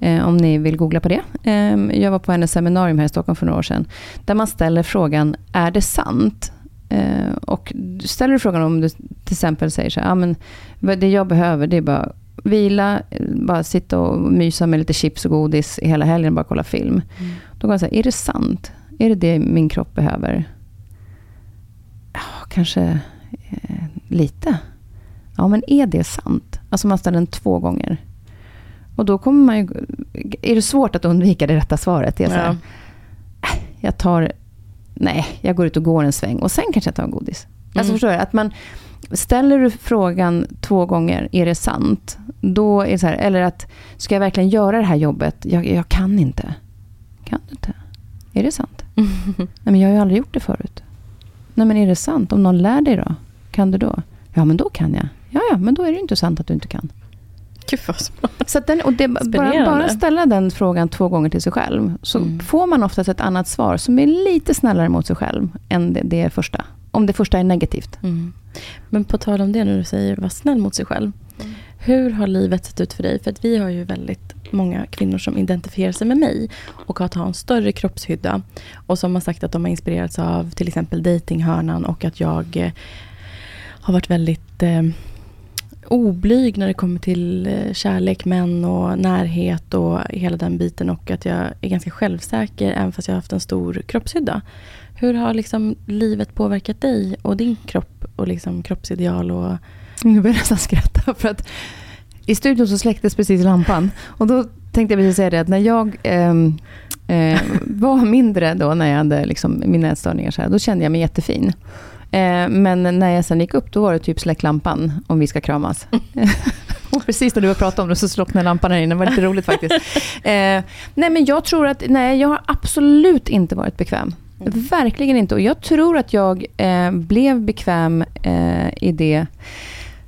Eh, om ni vill googla på det. Eh, jag var på hennes seminarium här i Stockholm för några år sedan. Där man ställer frågan, är det sant? Eh, och ställer du frågan om du till exempel säger så här, ah, men det jag behöver det är bara vila, bara sitta och mysa med lite chips och godis hela helgen och bara kolla film. Mm. Då kan man säga, är det sant? Är det det min kropp behöver? Ja, kanske eh, lite. Ja, men är det sant? Alltså man ställer den två gånger. Och då kommer man ju... Är det svårt att undvika det rätta svaret? Jag, ja. Äh, jag tar... Nej, jag går ut och går en sväng och sen kanske jag tar en godis. Alltså, mm. Alltså förstår du? Att man, ställer du frågan två gånger, är det sant? Då är så här, eller att, ska jag verkligen göra det här jobbet? Jag, jag kan inte. Kan du inte? Är det sant? Nej, men jag har ju aldrig gjort det förut. Nej, men är det sant? Om någon lär dig då? Kan du då? Ja, men då kan jag. Ja, ja, men då är det inte sant att du inte kan. Gud. Så den, och det, bara, bara ställa den frågan två gånger till sig själv. Så mm. får man oftast ett annat svar som är lite snällare mot sig själv än det, det första. Om det första är negativt. Mm. Men på tal om det när du säger var snäll mot sig själv. Mm. Hur har livet sett ut för dig? För att vi har ju väldigt många kvinnor som identifierar sig med mig och att ha en större kroppshydda. Och som har sagt att de har inspirerats av till exempel datinghörnan och att jag eh, har varit väldigt eh, oblyg när det kommer till eh, kärlek, män och närhet och hela den biten. Och att jag är ganska självsäker även fast jag har haft en stor kroppshydda. Hur har liksom livet påverkat dig och din kropp och liksom kroppsideal? Och... Nu börjar jag nästan skratta för att i studion så släcktes precis lampan. Och då tänkte jag precis säga det att när jag eh, eh, var mindre då, när jag hade liksom mina ätstörningar, så här, då kände jag mig jättefin. Eh, men när jag sen gick upp, då var det typ släck lampan om vi ska kramas. Och precis när du pratat om det så slocknade lampan här inne. Det var lite roligt faktiskt. Eh, nej men jag tror att, nej jag har absolut inte varit bekväm. Mm. Verkligen inte. Och jag tror att jag eh, blev bekväm i det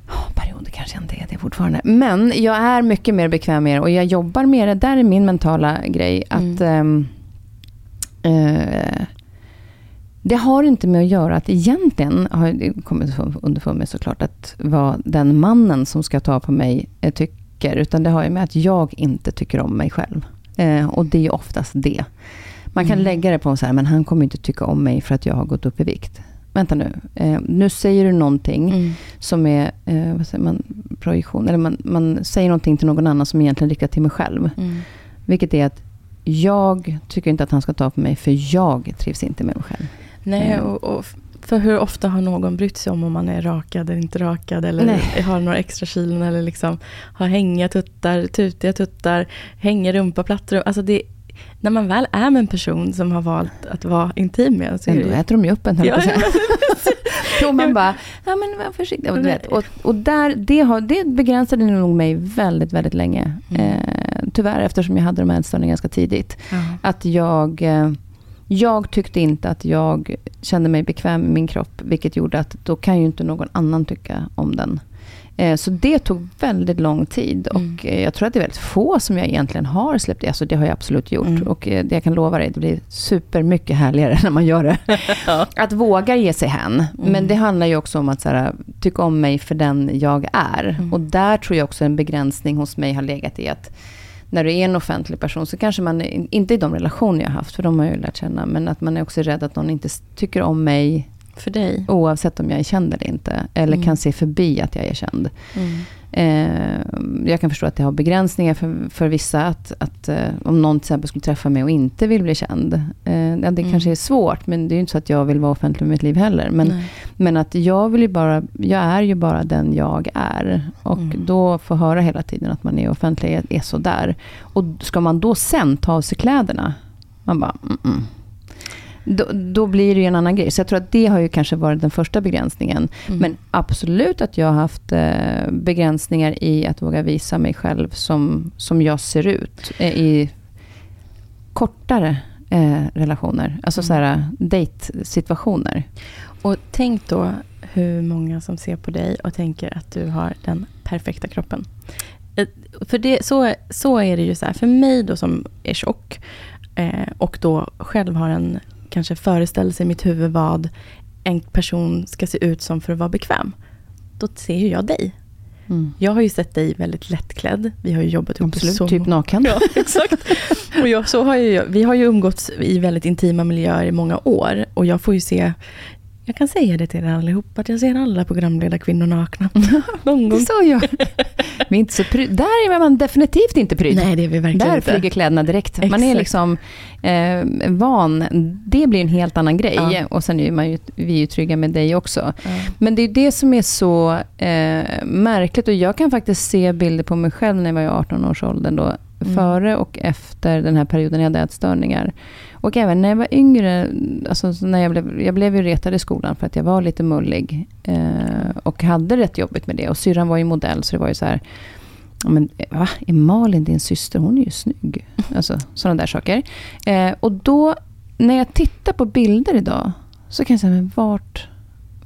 Oh, perioder kanske jag inte är det fortfarande. Men jag är mycket mer bekväm med det och jag jobbar med det. Där är min mentala grej. Att mm. eh, det har inte med att göra att egentligen, har jag kommit underfund med såklart, att vad den mannen som ska ta på mig eh, tycker. Utan det har ju med att jag inte tycker om mig själv. Eh, och det är oftast det. Man kan mm. lägga det på så här, men han kommer inte tycka om mig för att jag har gått upp i vikt. Vänta nu, eh, nu säger du någonting mm. som är, eh, vad säger man, projektion. Eller man, man säger någonting till någon annan som egentligen riktar till mig själv. Mm. Vilket är att jag tycker inte att han ska ta på mig, för jag trivs inte med mig själv. Nej, eh. och, och för hur ofta har någon brytt sig om om man är rakad eller inte rakad eller Nej. har några extra kilon eller liksom har hängiga tuttar, tutiga tuttar, hänger rumpaplattor. Alltså det, när man väl är med en person som har valt att vara intim med så Ändå äter de ju upp en, höll ja, ja, man bara, ja men var försiktig. Och, vet, och, och där, det, har, det begränsade nog mig väldigt, väldigt länge. Mm. Eh, tyvärr, eftersom jag hade de här ätstörningarna ganska tidigt. Mm. Att jag... Eh, jag tyckte inte att jag kände mig bekväm med min kropp, vilket gjorde att då kan ju inte någon annan tycka om den. Eh, så det tog väldigt lång tid och mm. Jag tror att det är väldigt få som jag egentligen har släppt. Alltså det har jag absolut gjort. Mm. Och eh, det jag kan lova dig, det blir supermycket härligare när man gör det. ja. Att våga ge sig hän. Mm. Men det handlar ju också om att så här, tycka om mig för den jag är. Mm. Och där tror jag också en begränsning hos mig har legat i att när du är en offentlig person så kanske man, inte i de relationer jag har haft, för de har jag ju lärt känna, men att man är också rädd att någon inte tycker om mig för dig? Oavsett om jag är känd eller inte. Eller mm. kan se förbi att jag är känd. Mm. Eh, jag kan förstå att det har begränsningar för, för vissa. Att, att eh, om någon till exempel skulle träffa mig och inte vill bli känd. Eh, det Mm. kanske är svårt, men det är ju inte så att jag vill vara offentlig med mitt liv heller. Men, Nej. men att jag vill ju bara, jag är ju bara den jag är. Och Mm. då få höra hela tiden att man är offentlig är, är så där. Och ska man då sen ta av sig kläderna, man bara, mm -mm. Då, då blir det ju en annan grej. Så jag tror att det har ju kanske varit den första begränsningen. Mm. Men absolut att jag har haft eh, begränsningar i att våga visa mig själv som, som jag ser ut. Eh, I kortare eh, relationer. Alltså Mm. så här dejtsituationer. Och tänk då hur många som ser på dig och tänker att du har den perfekta kroppen. Eh, För det, så, så är det ju så här, för mig då som är tjock eh, och då själv har en kanske föreställelse i mitt huvud vad en person ska se ut som för att vara bekväm. Då ser ju jag dig. Mm. Jag har ju sett dig väldigt lättklädd. Vi har ju jobbat ihop Absolut, så typ naken. Ja, exakt. Och jag, så har ju, vi har ju umgåtts i väldigt intima miljöer i många år. Och jag får ju se, jag kan säga det till er allihop, att jag ser alla programledarkvinnor nakna. Någon Det gång. sa jag. Vi är inte så pryd. Där är man definitivt inte pryd. Nej, det är vi verkligen Där inte. flyger kläderna direkt. Man är Exakt. liksom eh, van. Det blir en helt annan grej. Ja. Och sen är man ju, vi är ju trygga med dig också. Ja. Men det är det som är så eh, märkligt. Och jag kan faktiskt se bilder på mig själv när jag var i 18-årsåldern. Då, Mm. Före och efter den här perioden jag hade ätstörningar. Och även när jag var yngre, alltså när jag, blev, jag blev ju retad i skolan för att jag var lite mullig. Eh, och hade rätt jobbigt med det. Och syrran var ju modell, så det var ju så här... Men, va? Är Malin din syster? Hon är ju snygg. Alltså, sådana där saker. Eh, och då, när jag tittar på bilder idag, så kan jag säga, men vart,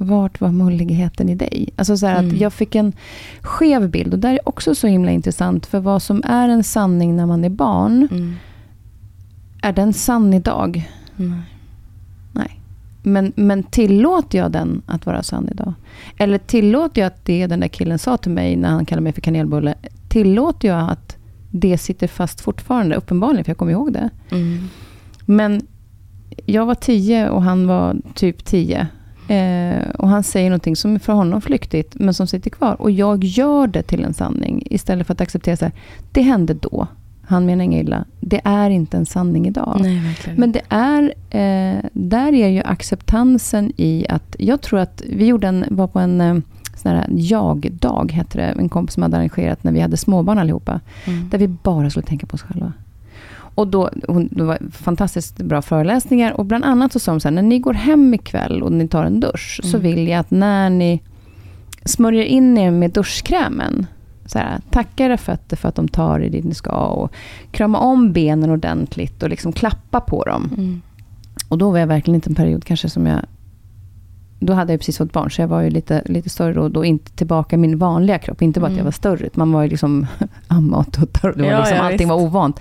vart var mulligheten i dig? Alltså så här Mm. att jag fick en skev bild. Och där är också så himla intressant. För vad som är en sanning när man är barn, Mm. är den sann idag? Nej. Nej. Men, men tillåter jag den att vara sann idag? Eller tillåter jag att det den där killen sa till mig när han kallade mig för kanelbulle, tillåter jag att det sitter fast fortfarande? Uppenbarligen, för jag kommer ihåg det. Mm. Men jag var tio och han var typ tio. Eh, och han säger någonting som är för honom flyktigt, men som sitter kvar. Och jag gör det till en sanning, istället för att acceptera så här, det hände då. Han menar inget illa. Det är inte en sanning idag. Nej. Men det är, eh, där är ju acceptansen i att, jag tror att vi gjorde en, var på en eh, sån här jag-dag, hette det, en kompis som hade arrangerat när vi hade småbarn allihopa. Mm. Där vi bara skulle tänka på oss själva. Och då, hon, det var fantastiskt bra föreläsningar. Och bland annat så sa hon så här, när ni går hem ikväll och ni tar en dusch, så Mm. vill jag att när ni smörjer in er med duschkrämen, så här, tacka era fötter för att de tar er dit ni ska och krama om benen ordentligt och liksom klappa på dem. Mm. Och då var jag verkligen inte en period kanske som jag... Då hade jag precis fått barn, så jag var ju lite, lite större och då inte tillbaka min vanliga kropp. Inte bara att jag Mm. var större, man var ju liksom amma och tuttar och det var Ja, liksom, ja, allting visst. var ovant.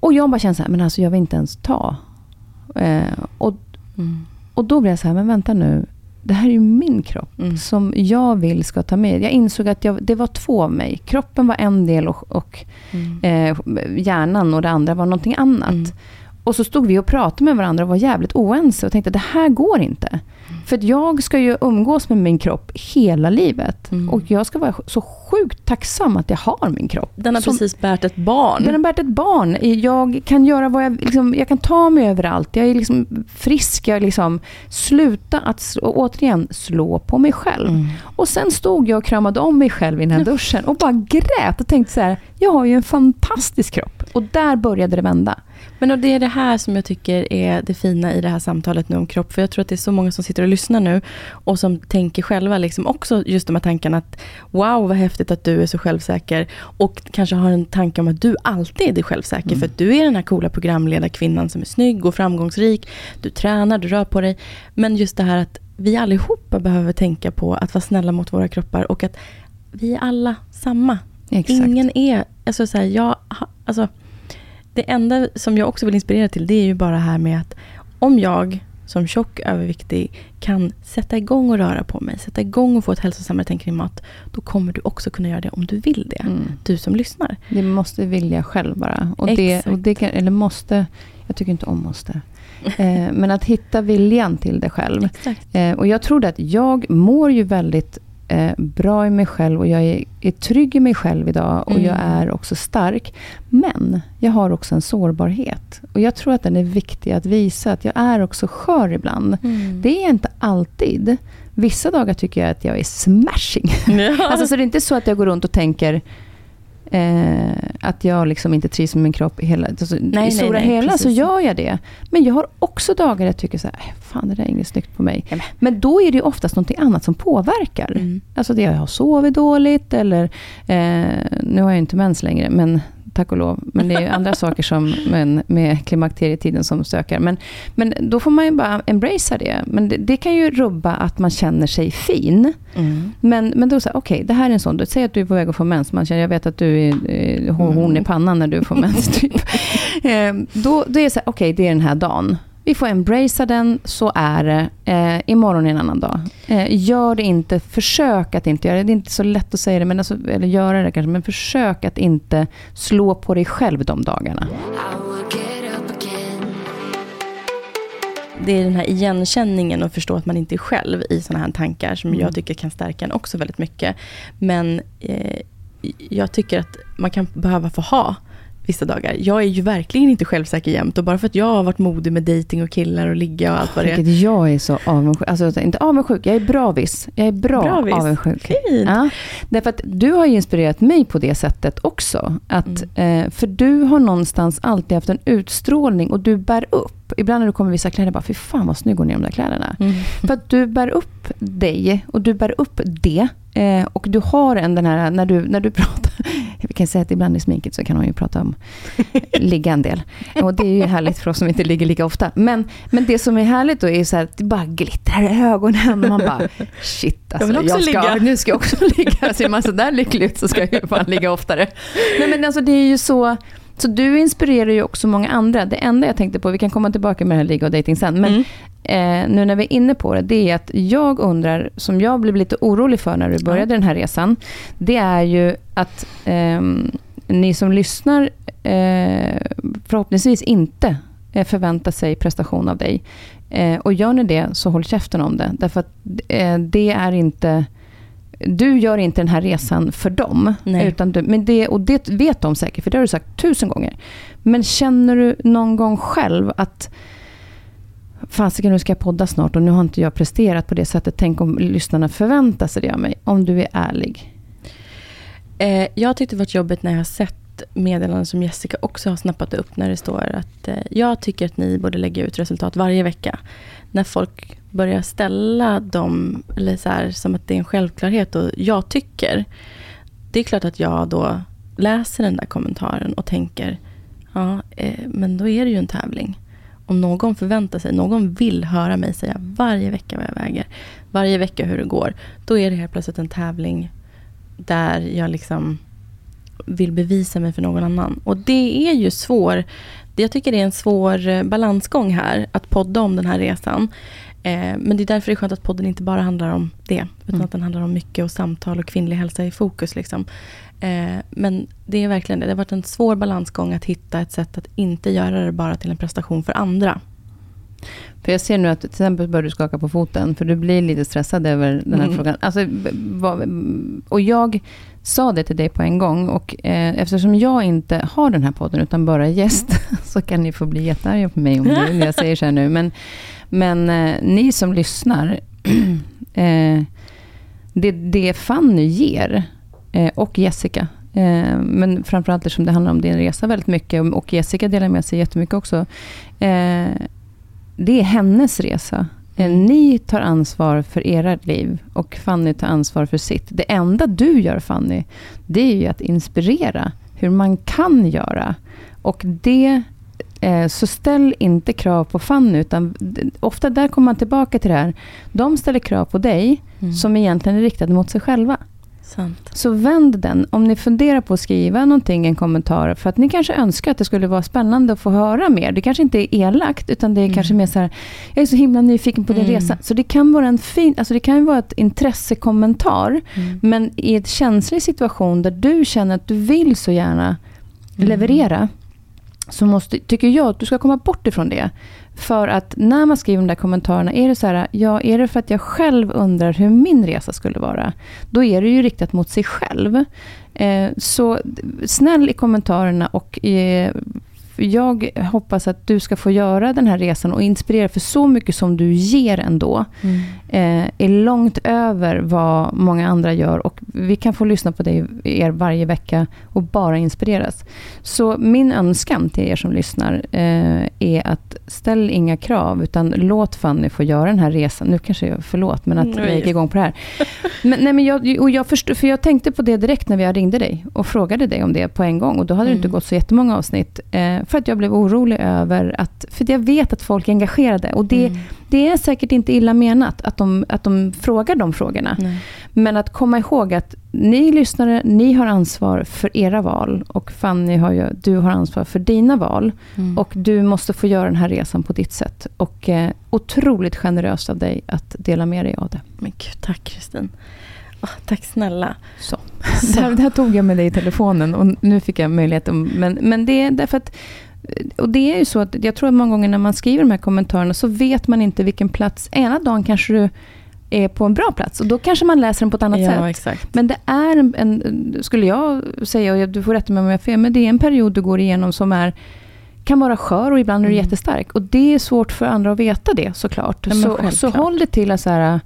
Och jag bara kände så här, men alltså jag vill inte ens ta. Eh, och, Mm. och då blev jag så här, men vänta nu. Det här är ju min kropp Mm. som jag vill ska ta med. Jag insåg att jag, det var två av mig. Kroppen var en del och, och Mm. eh, hjärnan och det andra var någonting annat. Mm. Och så stod vi och pratade med varandra och var jävligt oense och tänkte det här går inte. För att jag ska ju umgås med min kropp hela livet. Mm. Och jag ska vara så sjukt tacksam att jag har min kropp. Den har Som- precis bärt ett barn. Den har bärt ett barn. Jag kan göra vad jag... Liksom, jag kan ta mig överallt. Jag är liksom frisk. Jag liksom... Sluta att, återigen, slå på mig själv. Mm. Och sen stod jag och kramade om mig själv i den här duschen och bara grät och tänkte så här, jag har ju en fantastisk kropp. Och där började det vända. Men och det är det här som jag tycker är det fina i det här samtalet nu om kropp. För jag tror att det är så många som sitter och lyssnar nu och som tänker själva liksom också just de här tankarna att wow vad häftigt att du är så självsäker. Och kanske har en tanke om att du alltid är självsäker. För att du är den här coola programledarkvinnan som är snygg och framgångsrik. Du tränar, du rör på dig. Men just det här att vi allihopa behöver tänka på att vara snälla mot våra kroppar och att vi är alla samma. Exakt. Ingen är, alltså så här, jag, alltså, det enda som jag också vill inspirera till, det är ju bara här med att om jag som tjock, överviktig kan sätta igång och röra på mig, sätta igång och få ett hälsosammare tänk kring mat, då kommer du också kunna göra det om du vill det. Mm. Du som lyssnar. Det måste vilja själv bara. Och det, och det kan, eller måste, jag tycker inte om måste. Eh, men att hitta viljan till det själv. Eh, och jag tror det att jag mår ju väldigt eh, bra i mig själv och jag är, är trygg i mig själv idag och Mm. jag är också stark. Men jag har också en sårbarhet. Och jag tror att den är viktig att visa att jag är också skör ibland. Mm. Det är jag inte alltid. Vissa dagar tycker jag att jag är smashing. Ja. Alltså, så det är inte så att jag går runt och tänker eh, att jag liksom inte trivs med min kropp. i Hela, alltså, Nej, I stora nej, nej, hela så precis. gör jag det. Men jag har också dagar där jag tycker så här, "Äh, fan det där är inget snyggt på mig. Men då är det ju oftast något annat som påverkar. Mm. Alltså det jag har sovit dåligt eller, eh, nu har jag inte mens längre, men tack och lov. Men det är andra saker som, men, med klimakterietiden som stökar. Men, men då får man ju bara embracea det. Men det, det kan ju rubba att man känner sig fin. Mm. Men, men då säger okej, det här är en sån. Säg att du är på väg att få mens. Man känner, jag vet att du är eh, hon horn i pannan när du får mens. Typ. eh, då, då är det så här, okej, det är den här dagen. Vi får embracea den, så är det. Eh, imorgon är en annan dag. Eh, gör det inte, försök att inte göra det. Det är inte så lätt att säga det, men alltså, eller göra det kanske. Men försök att inte slå på dig själv de dagarna. Det är den här igenkänningen och förstå att man inte är själv i sådana här tankar som Mm. jag tycker kan stärka en också väldigt mycket. Men eh, jag tycker att man kan behöva få ha vissa dagar. Jag är ju verkligen inte självsäker jämt och bara för att jag har varit modig med dating och killar och ligga och allt vad det är. Jag är så avundsjuk. Alltså inte avundsjuk, jag är bravis. Jag är bra Bravis. avundsjuk. Fint. Ja, därför att du har ju inspirerat mig på det sättet också. Att, Mm. eh, för du har någonstans alltid haft en utstrålning och du bär upp. Ibland när du kommer i vissa kläder, bara fy fan vad snygg hon är i de där kläderna. Mm. För att du bär upp dig och du bär upp det. Eh, och du har en den här, när du, när du pratar, vi kan säga att ibland i sminket så kan hon ju prata om ligga en del. Och det är ju härligt för oss som inte ligger lika ofta. Men, men det som är härligt då är så här att det bara glittrar i ögonen. Och man bara, shit alltså, Jag också ska, nu ska jag också ligga. Ser man så där lycklig ut så ska jag ju fan ligga oftare. Nej men alltså det är ju så, så du inspirerar ju också många andra. Det enda jag tänkte på, vi kan komma tillbaka med det här ligga och dating sen. Men eh, nu när vi är inne på det, det är att jag undrar, som jag blev lite orolig för när du började den här resan. Det är ju att ehm, ni som lyssnar eh, förhoppningsvis inte eh, förväntar sig prestation av dig. Eh, och gör ni det, så håll käften om det. Därför att eh, det är inte... Du gör inte den här resan för dem. Nej. Utan du, men det, och det vet de säkert, för det har du sagt tusen gånger. Men känner du någon gång själv att fasiken nu ska jag podda snart och nu har inte jag presterat på det sättet. Tänk om lyssnarna förväntar sig det av mig. Om du är ärlig. Eh, jag tyckte det varit jobbigt när jag har sett meddelanden som Jessica också har snappat upp när det står att eh, jag tycker att ni borde lägga ut resultat varje vecka. När folk börjar ställa dem, eller så här, som att det är en självklarhet och jag tycker. Det är klart att jag då läser den där kommentaren och tänker, ja, eh, men då är det ju en tävling. Om någon förväntar sig, någon vill höra mig säga varje vecka vad jag väger, varje vecka hur det går, då är det helt plötsligt en tävling där jag liksom vill bevisa mig för någon annan. Och det är ju svår, jag tycker det är en svår eh, balansgång här, att podda om den här resan. Eh, men det är därför det är skönt att podden inte bara handlar om det, utan Mm. att den handlar om mycket och samtal och kvinnlig hälsa i fokus. Liksom. Eh, men det är verkligen det, det har varit en svår balansgång att hitta ett sätt att inte göra det bara till en prestation för andra. För jag ser nu att till exempel börjar du skaka på foten, för du blir lite stressad över den här Mm. frågan. Alltså, och jag sa det till dig på en gång och eh, eftersom jag inte har den här podden utan bara gäst så kan ni få bli jättearga på mig om det, när jag säger så här nu. Men, men eh, ni som lyssnar, eh, det, det Fanny ger eh, och Jessica, eh, men framförallt eftersom det handlar om din resa väldigt mycket och Jessica delar med sig jättemycket också. Eh, det är hennes resa. Eh, Ni tar ansvar för era liv och Fanny tar ansvar för sitt. Det enda du gör Fanny, det är ju att inspirera hur man kan göra. Och det, så ställ inte krav på Fanny, utan ofta där kommer man tillbaka till det här. De ställer krav på dig som egentligen är riktade mot sig själva. Sant. Så vänd den. Om ni funderar på att skriva någonting, en kommentar, för att ni kanske önskar att det skulle vara spännande att få höra mer. Det kanske inte är elakt, utan det är kanske mer så här, jag är så himla nyfiken på din Mm. resa. Så det kan vara en fin, alltså det kan vara ett intressekommentar, Mm. men i ett känslig situation där du känner att du vill så gärna Mm. leverera, så måste, tycker jag att du ska komma bort ifrån det. För att när man skriver de där kommentarerna, är det så här, ja, är det för att jag själv undrar hur min resa skulle vara? Då är det ju riktat mot sig själv. Eh, så snäll i kommentarerna och eh, jag hoppas att du ska få göra den här resan och inspirera, för så mycket som du ger ändå, mm. eh, är långt över vad många andra gör. Och vi kan få lyssna på dig, er varje vecka och bara inspireras. Så min önskan till er som lyssnar eh, är att ställ inga krav, utan låt Fanny få göra den här resan. Nu kanske jag, förlåt, men att mm, jag gick igång på det här. Men, nej, men jag, och jag förstod, för jag tänkte på det direkt när jag ringde dig och frågade dig om det på en gång. Och då hade mm. det inte gått så jättemånga avsnitt. Eh, för att jag blev orolig över att, för jag vet att folk är engagerade. Och det, mm. det är säkert inte illa menat att de, att de frågar de frågorna. Nej. Men att komma ihåg att ni lyssnare, ni har ansvar för era val. Och Fanny, har ju, du har ansvar för dina val. Mm. Och du måste få göra den här resan på ditt sätt. Och eh, otroligt generöst av dig att dela med dig av det. Men gud, tack Kristin. Tack snälla. Så. Så. Det, här, det här tog jag med dig i telefonen och nu fick jag möjlighet. Men, men det är därför att och det är ju så att jag tror att många gånger när man skriver de här kommentarerna så vet man inte vilken plats. Ena dagen kanske du är på en bra plats och då kanske man läser den på ett annat ja, sätt. Exakt. Men det är en, en, skulle jag säga, och du får rätta mig om jag har fel, men det är en period du går igenom som är kan vara skör och ibland är du mm. jättestark. Och det är svårt för andra att veta det såklart. Så, så håll det till att så här,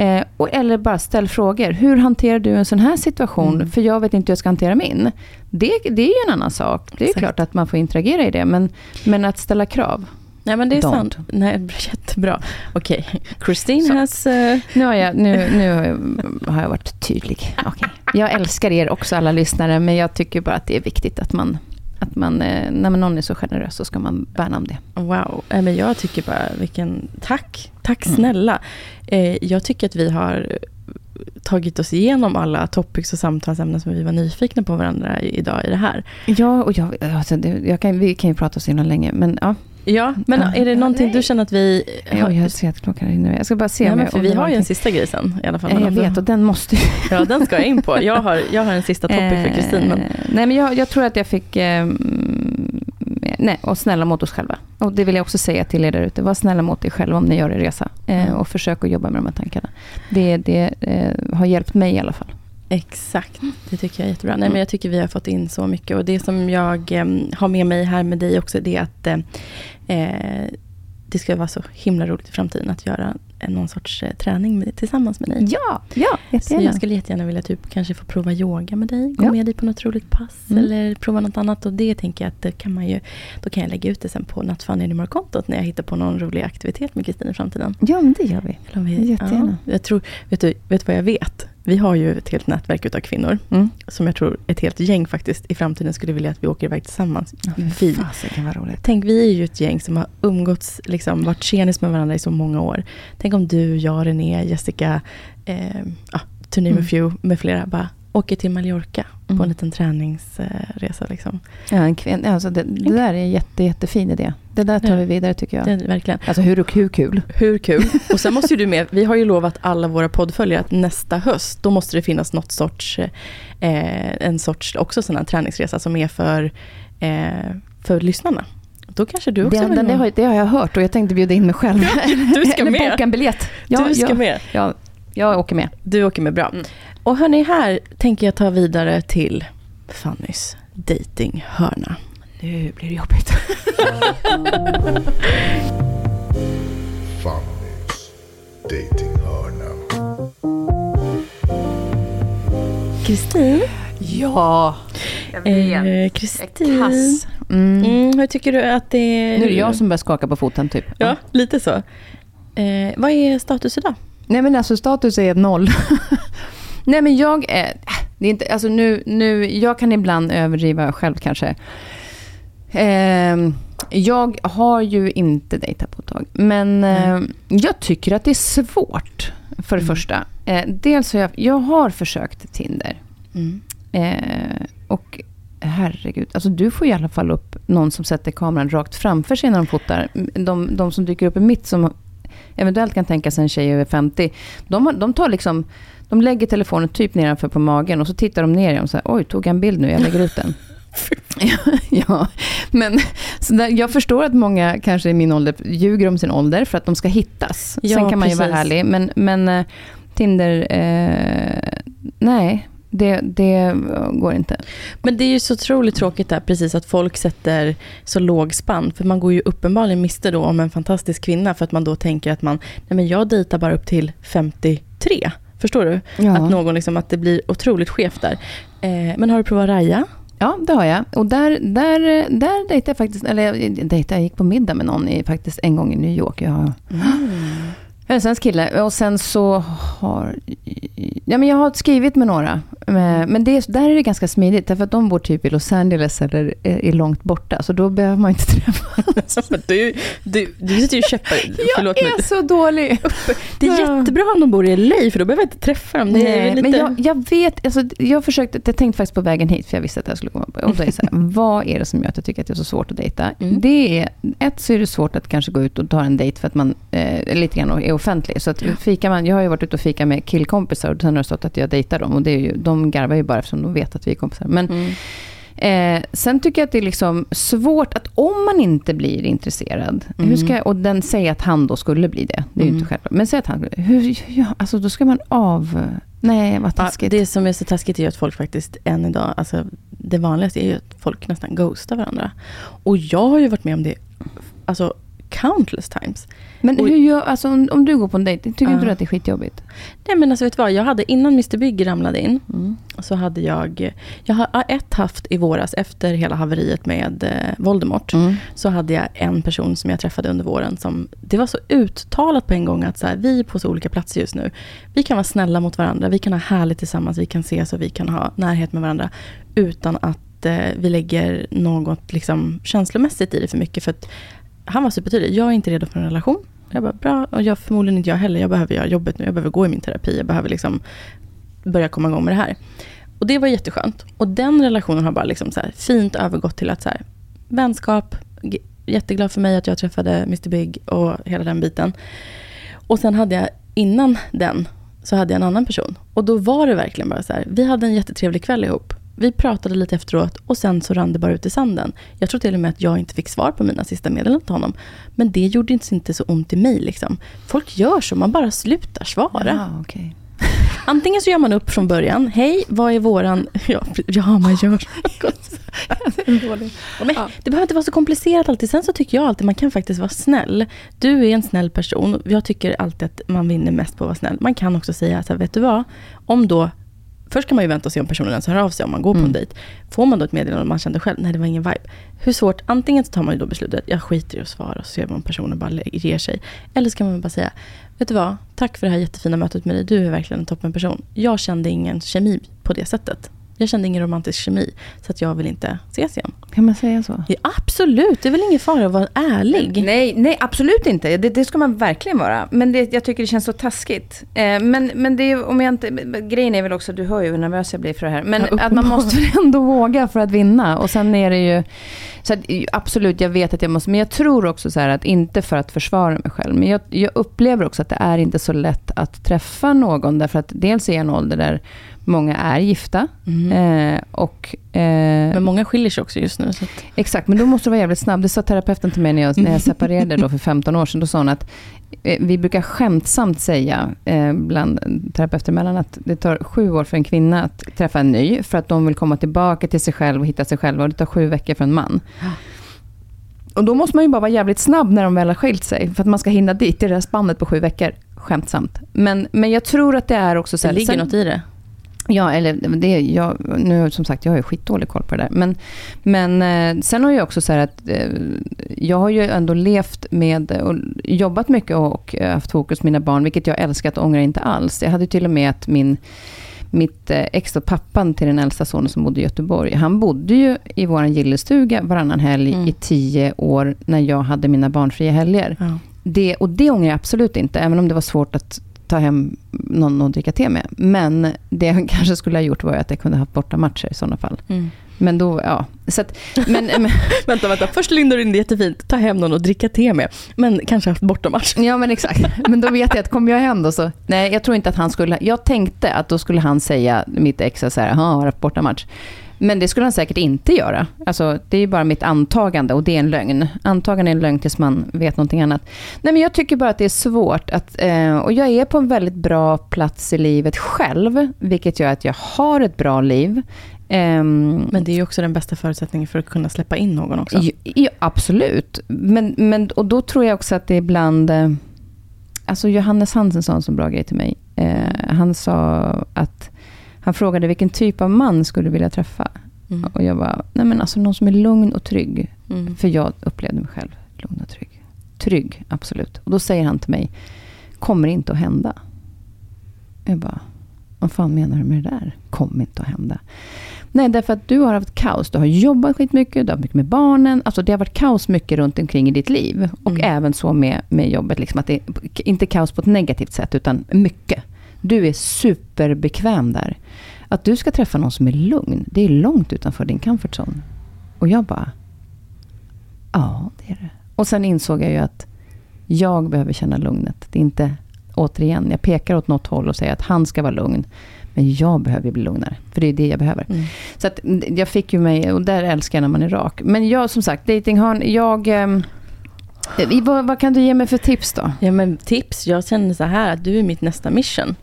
Eh, och, eller bara ställ frågor. Hur hanterar du en sån här situation? Mm. För jag vet inte hur jag ska hantera min. Det, det är ju en annan sak. Det är Exakt. klart att man får interagera i det. Men, men att ställa krav. Nej men det är Don't. sant. Nej, jättebra. Okej, okay. Christine has... Uh... Nu, har jag, nu, nu har jag varit tydlig. Okay. Jag älskar er också alla lyssnare, men jag tycker bara att det är viktigt att man att man, eh, när någon är så generös så ska man värna om det. Wow, men jag tycker bara vilken, tack, tack mm. snälla. Mm. Jag tycker att vi har tagit oss igenom alla topics och samtalsämnen som vi var nyfikna på varandra idag i det här. Ja, och jag, alltså, jag kan, vi kan ju prata så himla länge, men ja. Ja, men ja. är det någonting ja, du känner att vi... Ja, jag ser att klockan rinner Jag ska bara se. Ja, men för vi har ju en sista grej sen i alla fall. Ja, jag vet och den måste Ja, den ska jag in på. Jag har, jag har en sista topic för Kristin. Men... Eh, nej, men jag, jag, tror att jag fick... Eh, nej, och snälla mot oss själva. Och det vill jag också säga till er där ute. Var snälla mot er själva om ni gör er resa. Eh, mm. och försök att jobba med de här tankarna. Det, det eh, har hjälpt mig i alla fall. Exakt, det tycker jag är jättebra. Nej, men jag tycker vi har fått in så mycket. Och det som jag eh, har med mig här med dig också, det är att eh, eh det ska vara så himla roligt i framtiden att göra någon sorts eh, träning med, tillsammans med dig. Ja, ja jättegärna. Så jag skulle jättegärna vilja typ kanske få prova yoga med dig. Gå ja. med dig på något roligt pass. Mm. Eller prova något annat. Och det tänker jag att det kan man ju, då kan jag lägga ut det sen på Nattfanny-kontot när jag hittar på någon rolig aktivitet med Kristin i framtiden. Ja, men det gör vi. vi jättegärna. Ja, jag tror, vet du, vet du vad jag vet? Vi har ju ett helt nätverk utav kvinnor. Mm. Som jag tror ett helt gäng faktiskt i framtiden skulle vilja att vi åker iväg tillsammans. Ja, vi. Fasiken vad roligt. Tänk, vi är ju ett gäng som har umgåtts, liksom, varit tjenis med varandra i så många år. Tänk om du, jag, René, Jessica, eh, ah, to name mm. a few med flera bara åker till Mallorca mm. på en liten träningsresa. Liksom. Ja, en kvin- alltså det, det där är en jätte, jättefin idé. Det där tar vi vidare tycker jag. Det, verkligen. Alltså hur, hur kul? Hur kul? Och sen måste ju du med, vi har ju lovat alla våra poddföljare att nästa höst, då måste det finnas något sorts, eh, en sorts, också sån här träningsresa som är för, eh, för lyssnarna. Då kanske du också det, vill det, har, det har jag hört och jag tänkte bjuda in mig själv. Ja, du ska Eller med. boka en biljett. Ja, du ska ja, med. Ja, jag åker med. Du åker med, bra. Mm. Och hörni, här tänker jag ta vidare till Fannys datinghörna. Nu blir det jobbigt. Fannys datinghörna. Kristin? Ja, jag vet. Kristin. Eh, mm. mm. hur tycker du att det är? Nu är det jag som börjar skaka på foten typ. Ja, ja. lite så. Eh, vad är status idag? Nej men alltså status är noll. Nej men jag, är, det är inte, alltså nu, nu, jag kan ibland överdriva själv kanske. Eh, jag har ju inte dejtat på ett tag. Men eh, jag tycker att det är svårt, för det mm. första. Eh, dels har jag, jag har försökt Tinder. Mm. Eh, och herregud, alltså du får i alla fall upp någon som sätter kameran rakt framför sig när de fotar. De, de som dyker upp i mitt som eventuellt kan tänka sig en tjej över 50. De, de tar liksom, de lägger telefonen typ nedanför på magen och så tittar de ner och säger oj, tog jag en bild nu? Jag lägger ut den. ja, men så där, jag förstår att många kanske i min ålder ljuger om sin ålder för att de ska hittas. Ja, Sen kan man ju vara precis. ärlig, men, men eh, Tinder, eh, nej, det, det går inte. Men det är ju så otroligt tråkigt där, precis att folk sätter så låg spann. För man går ju uppenbarligen miste då om en fantastisk kvinna för att man då tänker att man, nej men jag dejtar bara upp till 53. Förstår du? Ja. Att någon liksom, att det blir otroligt skevt där. Eh, men har du provat Raja? Ja, det har jag. Och där, där, där dejtade jag faktiskt, eller eh, jag dejtade, jag gick på middag med någon i, faktiskt en gång i New York. Jag, mm en svensk kille. Och sen så har, ja men jag har skrivit med några. Men men det, där är det ganska smidigt, därför att de bor typ i Los Angeles eller är är långt borta. Så då behöver man inte träffas. Du, du, du sitter ju och käppar, förlåt jag mig. är så dålig. Det är jättebra om de bor i LA, för då behöver jag inte träffa dem. Nej, lite... men jag, jag vet, alltså, jag försökte, jag tänkte faktiskt på vägen hit, för jag visste att jag skulle komma på. Och då är så här, vad är det som gör att jag tycker att det är så svårt att dejta? Mm. Det är, ett så är det svårt att kanske gå ut och ta en dejt för att man eh, lite grann är offentlig. Så att fikar man, jag har ju varit ute och fika med killkompisar och sen har det stått att jag dejtar dem. Och det är ju, de garvar ju bara eftersom de vet att vi är kompisar. Men Mm. Eh, sen tycker jag att det är liksom svårt att om man inte blir intresserad, hur ska jag, och den säger att han då skulle bli det, det är ju Mm. inte självklart. Men säg att han, hur, ja, alltså då ska man av, nej vad Ja, taskigt. det som är så taskigt är ju att folk faktiskt än idag, alltså det vanligaste är ju att folk nästan ghostar varandra. Och jag har ju varit med om det, alltså countless times. Men och- hur gör, alltså om, om du går på en dejt, tycker inte Ja. du att det är skitjobbigt? Nej men alltså vet du vad, jag hade innan Mr Big ramlade in, Mm. så hade jag, jag har ett haft i våras efter hela haveriet med eh, Voldemort. Mm. så hade jag en person som jag träffade under våren som, det var så uttalat på en gång att så här, vi är på så olika platser just nu. Vi kan vara snälla mot varandra, vi kan ha härligt tillsammans, vi kan ses och vi kan ha närhet med varandra utan att eh, vi lägger något liksom, känslomässigt i det för mycket. För att han var supertydlig, jag är inte redo för en relation. Jag bara, bra, och jag förmodligen inte jag heller, jag behöver göra jobbet nu, jag behöver gå i min terapi, jag behöver liksom börja komma igång med det här. Och det var jätteskönt. Och den relationen har bara liksom så här fint övergått till att så här, vänskap, jätteglad för mig att jag träffade Mr Big och hela den biten. Och sen hade jag, innan den, så hade jag en annan person. Och då var det verkligen bara så här, vi hade en jättetrevlig kväll ihop. Vi pratade lite efteråt och sen så rann det bara ut i sanden. Jag tror till och med att jag inte fick svar på mina sista meddelanden till honom. Men det gjorde inte så ont i mig. Liksom. Folk gör så, man bara slutar svara. Ja, okej. Antingen så gör man upp från början. Hej, vad är våran... Ja, ja man gör men Det behöver inte vara så komplicerat alltid. Sen så tycker jag alltid man kan faktiskt vara snäll. Du är en snäll person. Jag tycker alltid att man vinner mest på att vara snäll. Man kan också säga så här, vet du vad? Om då... Först kan man ju vänta och se om personen ens hör av sig om man går på en Mm. dejt. Får man då ett meddelande och man kände själv, nej det var ingen vibe. Hur svårt? Antingen så tar man ju då beslutet, jag skiter i att svara och ser om personen bara ger sig. Eller så kan man bara säga, vet du vad? Tack för det här jättefina mötet med dig. Du är verkligen en toppenperson. Jag kände ingen kemi på det sättet. Jag kände ingen romantisk kemi. Så att jag vill inte ses igen. Kan man säga så? Ja, absolut, det är väl ingen fara att vara ärlig. Nej, nej, absolut inte. Det, det ska man verkligen vara. Men det, jag tycker det känns så taskigt. Eh, men, men det är, om jag inte, grejen är väl också, du hör ju hur nervös jag blir för det här. Men Ja, att man måste ändå våga för att vinna. Och sen är det ju, så att, absolut, jag vet att jag måste, men jag tror också så här att inte för att försvara mig själv, men jag, jag upplever också att det är inte så lätt att träffa någon, därför att dels är jag en ålder där många är gifta. Mm. Eh, och, eh, Men många skiljer sig också just nu. Så att, Exakt, men då måste du vara jävligt snabb. Det sa terapeuten till mig när jag, när jag separerade då för 15 år sedan. Då sa hon att eh, vi brukar skämtsamt säga eh, bland terapeuter emellan att det tar sju år för en kvinna att träffa en ny. För att de vill komma tillbaka till sig själv och hitta sig själva. Och det tar sju veckor för en man. Och då måste man ju bara vara jävligt snabb när de väl har skilt sig. För att man ska hinna dit i det här spannet på sju veckor. Skämtsamt. Men, men jag tror att det är också så det här- ligger sen- något i det. Ja, eller det, jag, nu som sagt, jag har ju skitdålig koll på det där. Men, men eh, sen har jag också så här att eh, jag har ju ändå levt med och jobbat mycket och eh, haft fokus på mina barn, vilket jag älskat och ångrar inte alls. Jag hade till och med att min mitt ex och pappan till den äldsta sonen som bodde i Göteborg, han bodde ju i vår gillestuga varannan helg Mm. i tio år när jag hade mina barnfria helger. Ja. Det, och det ångrar jag absolut inte, även om det var svårt att ta hem någon att dricka te med. Men det jag kanske skulle ha gjort var att jag kunde ha haft borta matcher i sådana fall. Mm. Men då, ja. Så att, men, men, Vänta, vänta. Först lindar du in det jättefint. Ta hem någon och dricka te med. Men kanske haft bortamatch. ja men exakt. Men då vet jag att kommer jag hem då så, nej jag tror inte att han skulle, jag tänkte att då skulle han säga, mitt ex så här, "Jaha, har haft borta match? Men det skulle han säkert inte göra. Alltså, det är bara mitt antagande och det är en lögn. Antagande är en lögn tills man vet någonting annat. Nej, men jag tycker bara att det är svårt att... Eh, och jag är på en väldigt bra plats i livet själv, vilket gör att jag har ett bra liv. Um, men det är ju också den bästa förutsättningen för att kunna släppa in någon också. Ja, absolut. Men, men, och då tror jag också att det ibland... Eh, alltså Johannes Hansen sa en så bra grej till mig. Eh, han sa att... Han frågade vilken typ av man skulle du vilja träffa? Mm. Och jag bara, nej men alltså någon som är lugn och trygg. Mm. För jag upplevde mig själv lugn och trygg. Trygg, absolut. Och då säger han till mig, kommer inte att hända. Jag bara, vad fan menar du med det där? Kommer inte att hända. Nej, därför att du har haft kaos. Du har jobbat skitmycket, du har mycket med barnen. Alltså det har varit kaos mycket runt omkring i ditt liv. Och mm. även så med, med jobbet. Liksom att det inte kaos på ett negativt sätt, utan mycket. Du är superbekväm där. Att du ska träffa någon som är lugn, det är långt utanför din comfort zone. Och jag bara, ja, det är det. Och sen insåg jag ju att jag behöver känna lugnet. Det är inte, återigen, jag pekar åt något håll och säger att han ska vara lugn. Men jag behöver bli lugnare, för det är det jag behöver. Mm. Så att jag fick ju mig, och där älskar jag när man är rak. Men jag som sagt, datingharn, jag... Eh, vad, vad, kan du ge mig för tips då? Ja men tips, jag känner så här att du är mitt nästa mission.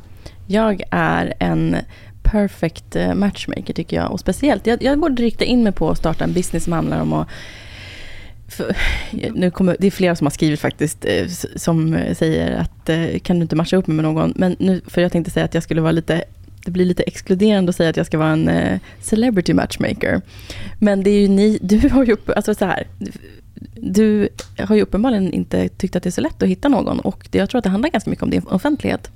Jag är en perfect eh, matchmaker tycker jag. Och speciellt, jag, jag borde rikta in mig på att starta en business som handlar om att för, nu kommer, det är flera som har skrivit faktiskt, eh, som eh, säger att kan du inte matcha upp mig med någon? Men nu, för jag tänkte säga att jag skulle vara lite det blir lite exkluderande att säga att jag ska vara en celebrity matchmaker. Men det är ju ni, du har ju, upp, alltså så här, du har ju uppenbarligen inte tyckt att det är så lätt att hitta någon och det, jag tror att det handlar ganska mycket om din offentlighet.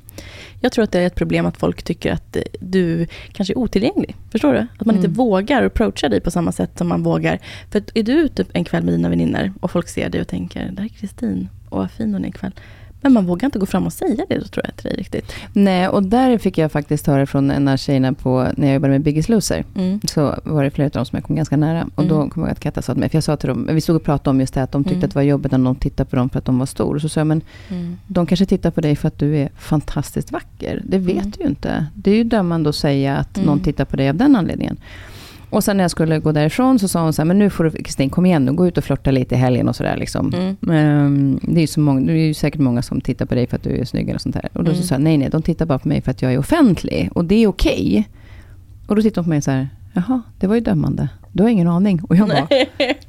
Jag tror att det är ett problem att folk tycker att du kanske är otillgänglig. Förstår du? Att man mm. inte vågar approacha dig på samma sätt som man vågar. För är du ute en kväll med dina vänner och folk ser dig och tänker, där är Kristin, och vad fin hon är ikväll. Men man vågar inte gå fram och säga det, då tror jag, till dig riktigt. Nej, och där fick jag faktiskt höra från en av tjejerna på, när jag jobbade med Biggest Loser. Mm. Så var det flera av dem som jag kom ganska nära. Och mm. då kom jag ihåg att Katta sa till mig, för jag sa till dem, vi stod och pratade om just det, att de tyckte mm. att det var jobbigt när någon tittade på dem för att de var stor. Och så sa jag, men mm. de kanske tittar på dig för att du är fantastiskt vacker. Det vet mm. du ju inte. Det är ju dömande att säga att någon mm. tittar på dig av den anledningen. Och sen när jag skulle gå därifrån så sa hon så här, men nu får du Kristin, kom igen nu, gå ut och flörta lite i helgen och sådär liksom. Mm. Um, det är ju så många, det är ju säkert många som tittar på dig för att du är snygg och sånt där. Och då mm. så sa jag, nej nej, de tittar bara på mig för att jag är offentlig. Och det är okej. Okay. Och då tittar hon på mig så här, jaha, det var ju dömande. Du har ingen aning. Och jag bara,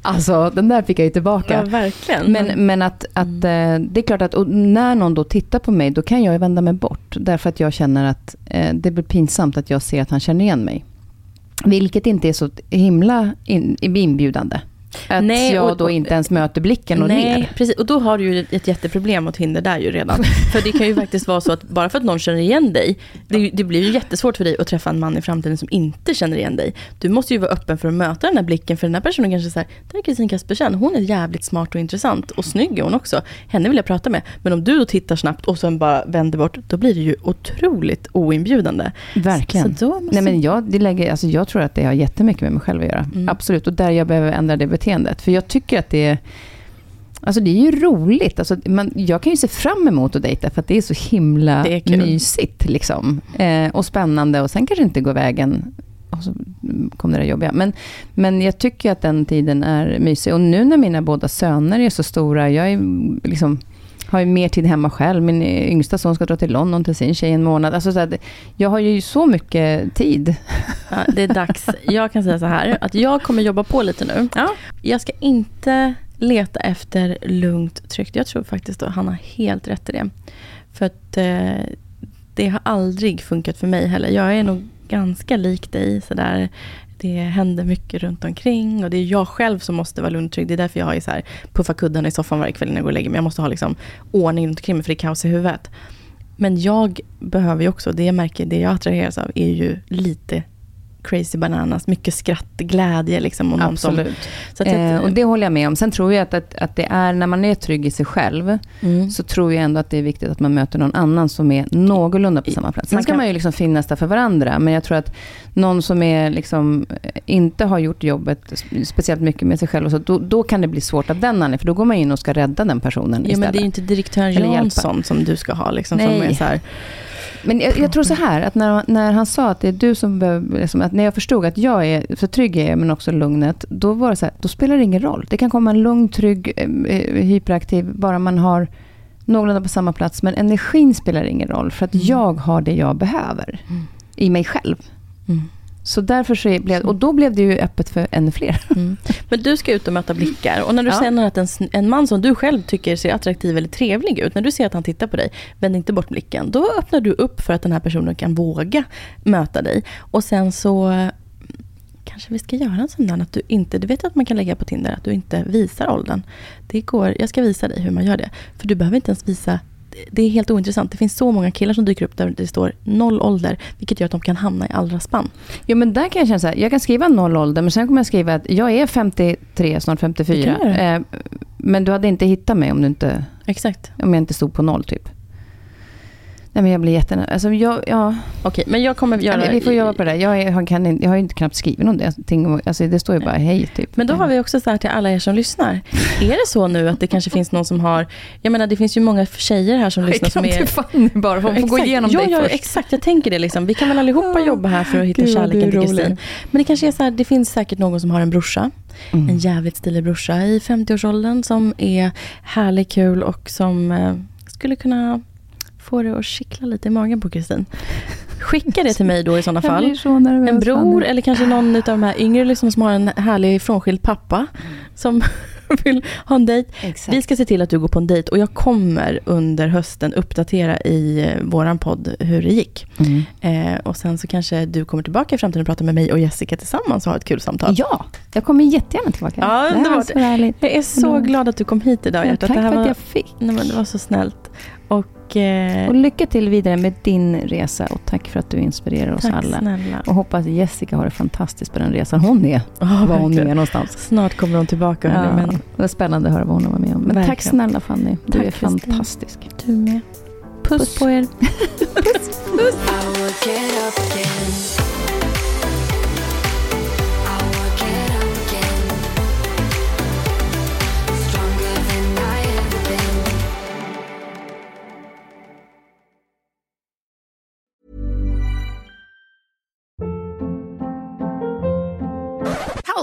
alltså den där fick jag ju tillbaka. Ja, verkligen. Men, men att, att mm. Eh, det är klart att när någon då tittar på mig, då kan jag ju vända mig bort. Därför att jag känner att eh, det blir pinsamt att jag ser att han känner igen mig. Vilket inte är så himla in, inbjudande. Att nej, jag då inte ens möter blicken och nej, ler. Precis, och då har du ju ett jätteproblem mot hinder där ju redan. för det kan ju faktiskt vara så att bara för att någon känner igen dig, det, det, blir ju jättesvårt för dig att träffa en man i framtiden som inte känner igen dig. Du måste ju vara öppen för att möta den här blicken, för den här personen kanske säger, det är Kristin Kaspersen, hon är jävligt smart och intressant och snygg är hon också. Henne vill jag prata med. Men om du då tittar snabbt och sen bara vänder bort, då blir det ju otroligt oinbjudande. Verkligen. Så, så Nej, men jag, det lägger, alltså jag tror att det har jättemycket med mig själv att göra. Mm. Absolut, och där jag behöver ändra det beteendet. För jag tycker att det är... Alltså det är ju roligt. Alltså man, jag kan ju se fram emot att dejta för att det är så himla är mysigt. Liksom. Eh, och spännande och sen kanske inte går vägen. Och så kom det där jobbiga. Men, men jag tycker att den tiden är mysig. Och nu när mina båda söner är så stora, jag är liksom har ju mer tid hemma själv. Min yngsta son ska dra till London till sin tjej en månad. Alltså så att jag har ju så mycket tid. Ja, det är dags. Jag kan säga så här, att jag kommer jobba på lite nu. Ja. Jag ska inte leta efter lugnt, tryggt. Jag tror faktiskt att han har helt rätt i det. För att eh, det har aldrig funkat för mig heller. Jag är nog ganska lik dig. Sådär det händer mycket runt omkring och det är jag själv som måste vara lugn och trygg. Det är därför jag har så här, puffar kuddarna i soffan varje kväll när jag går och lägger mig. Jag måste ha liksom ordning runt omkring mig för det är kaos i huvudet. Men jag behöver ju också, det jag märker, det jag attraheras av är ju lite crazy bananas, mycket skratt, glädje. Liksom, och Absolut. Som, så eh, och det håller jag med om. Sen tror jag att, att, att, det är, när man är trygg i sig själv, mm. så tror jag ändå att det är viktigt att man möter någon annan som är någorlunda på samma plats. Sen ska man ju liksom finnas där för varandra, men jag tror att någon som är liksom, eh, inte har gjort jobbet speciellt mycket med sig själv, och så, då, då kan det bli svårt av den anledningen, för då går man in och ska rädda den personen ja, istället. Men det är ju inte direktör Jansson som du ska ha, liksom, som är så här, Men jag, jag tror så här, att när, när han sa att det är du som behöver, liksom, att när jag förstod att jag är, för trygg är jag, men också lugnet, då var det så här, då spelar det ingen roll. Det kan komma en lugn, trygg, eh, hyperaktiv, bara man har någorlunda på samma plats, men energin spelar ingen roll, för att jag har det jag behöver i mig själv. Mm. Så därför så blev, och då blev det ju öppet för ännu fler. Mm. Men du ska ut och möta blickar. Och när du Ja. känner att en, en man som du själv tycker ser attraktiv eller trevlig ut, när du ser att han tittar på dig, vänd inte bort blicken. Då öppnar du upp för att den här personen kan våga möta dig. Och sen så eh, kanske vi ska göra en sån där att du inte, du vet att man kan lägga på Tinder att du inte visar åldern. Det går, jag ska visa dig hur man gör det. För du behöver inte ens visa det är helt ointressant. Det finns så många killar som dyker upp där det står noll ålder, vilket gör att de kan hamna i allra spann. Ja, men där kan jag känna så här, jag kan skriva noll ålder, men sen kommer jag skriva att jag är 53, snart 54. Det kan du göra. Eh, men du hade inte hittat mig om, du inte, Exakt. om jag inte stod på noll, typ. Nej, men jag blir jättenöjd. Alltså, jag, ja, Okej, men jag kommer göra... ja, vi får jobba på det där. Jag, jag, kan, jag har ju inte knappt skrivit någonting. Alltså, det står ju bara hej, typ. Men då har vi också så här till alla er som lyssnar. Är det så nu att det kanske finns någon som har... Jag menar, det finns ju många tjejer här som lyssnar som är... Fanny bara, hon får gå igenom ja, dig ja, först. exakt. Jag tänker det. Liksom. Vi kan väl allihopa jobba här för att hitta Gud, kärleken till Kristin. Men det kanske är så här, det finns säkert någon som har en brorsa. Mm. En jävligt stilig brorsa i 50-årsåldern som är härlig, kul och som eh, skulle kunna få det att kittla lite i magen på Kristin. Skicka det till mig då i sådana fall. så En bror eller kanske någon av de här yngre liksom, som har en härlig frånskild pappa som vill ha en dejt. Exakt. Vi ska se till att du går på en dejt och jag kommer under hösten uppdatera i eh, våran podd hur det gick. Mm. Eh, och sen så kanske du kommer tillbaka i framtiden och pratar med mig och Jessica tillsammans och har ett kul samtal. Ja, jag kommer jättegärna tillbaka. Ja, det är så härligt. Jag är så glad att du kom hit idag Ja, tack det här för var, att jag fick. nej, men det var så snällt. Och, eh, Och lycka till vidare med din resa och tack för att du inspirerar oss tack alla. snälla. Och hoppas Jessica har det fantastiskt på den resan hon är. Ja, var hon är någonstans. Snart kommer de tillbaka. Ja, hörni, men Det är spännande att höra vad hon har varit med om. Men tack snälla Fanny. Du Tack, är Kristin. fantastisk. du med. Puss, Puss. på er.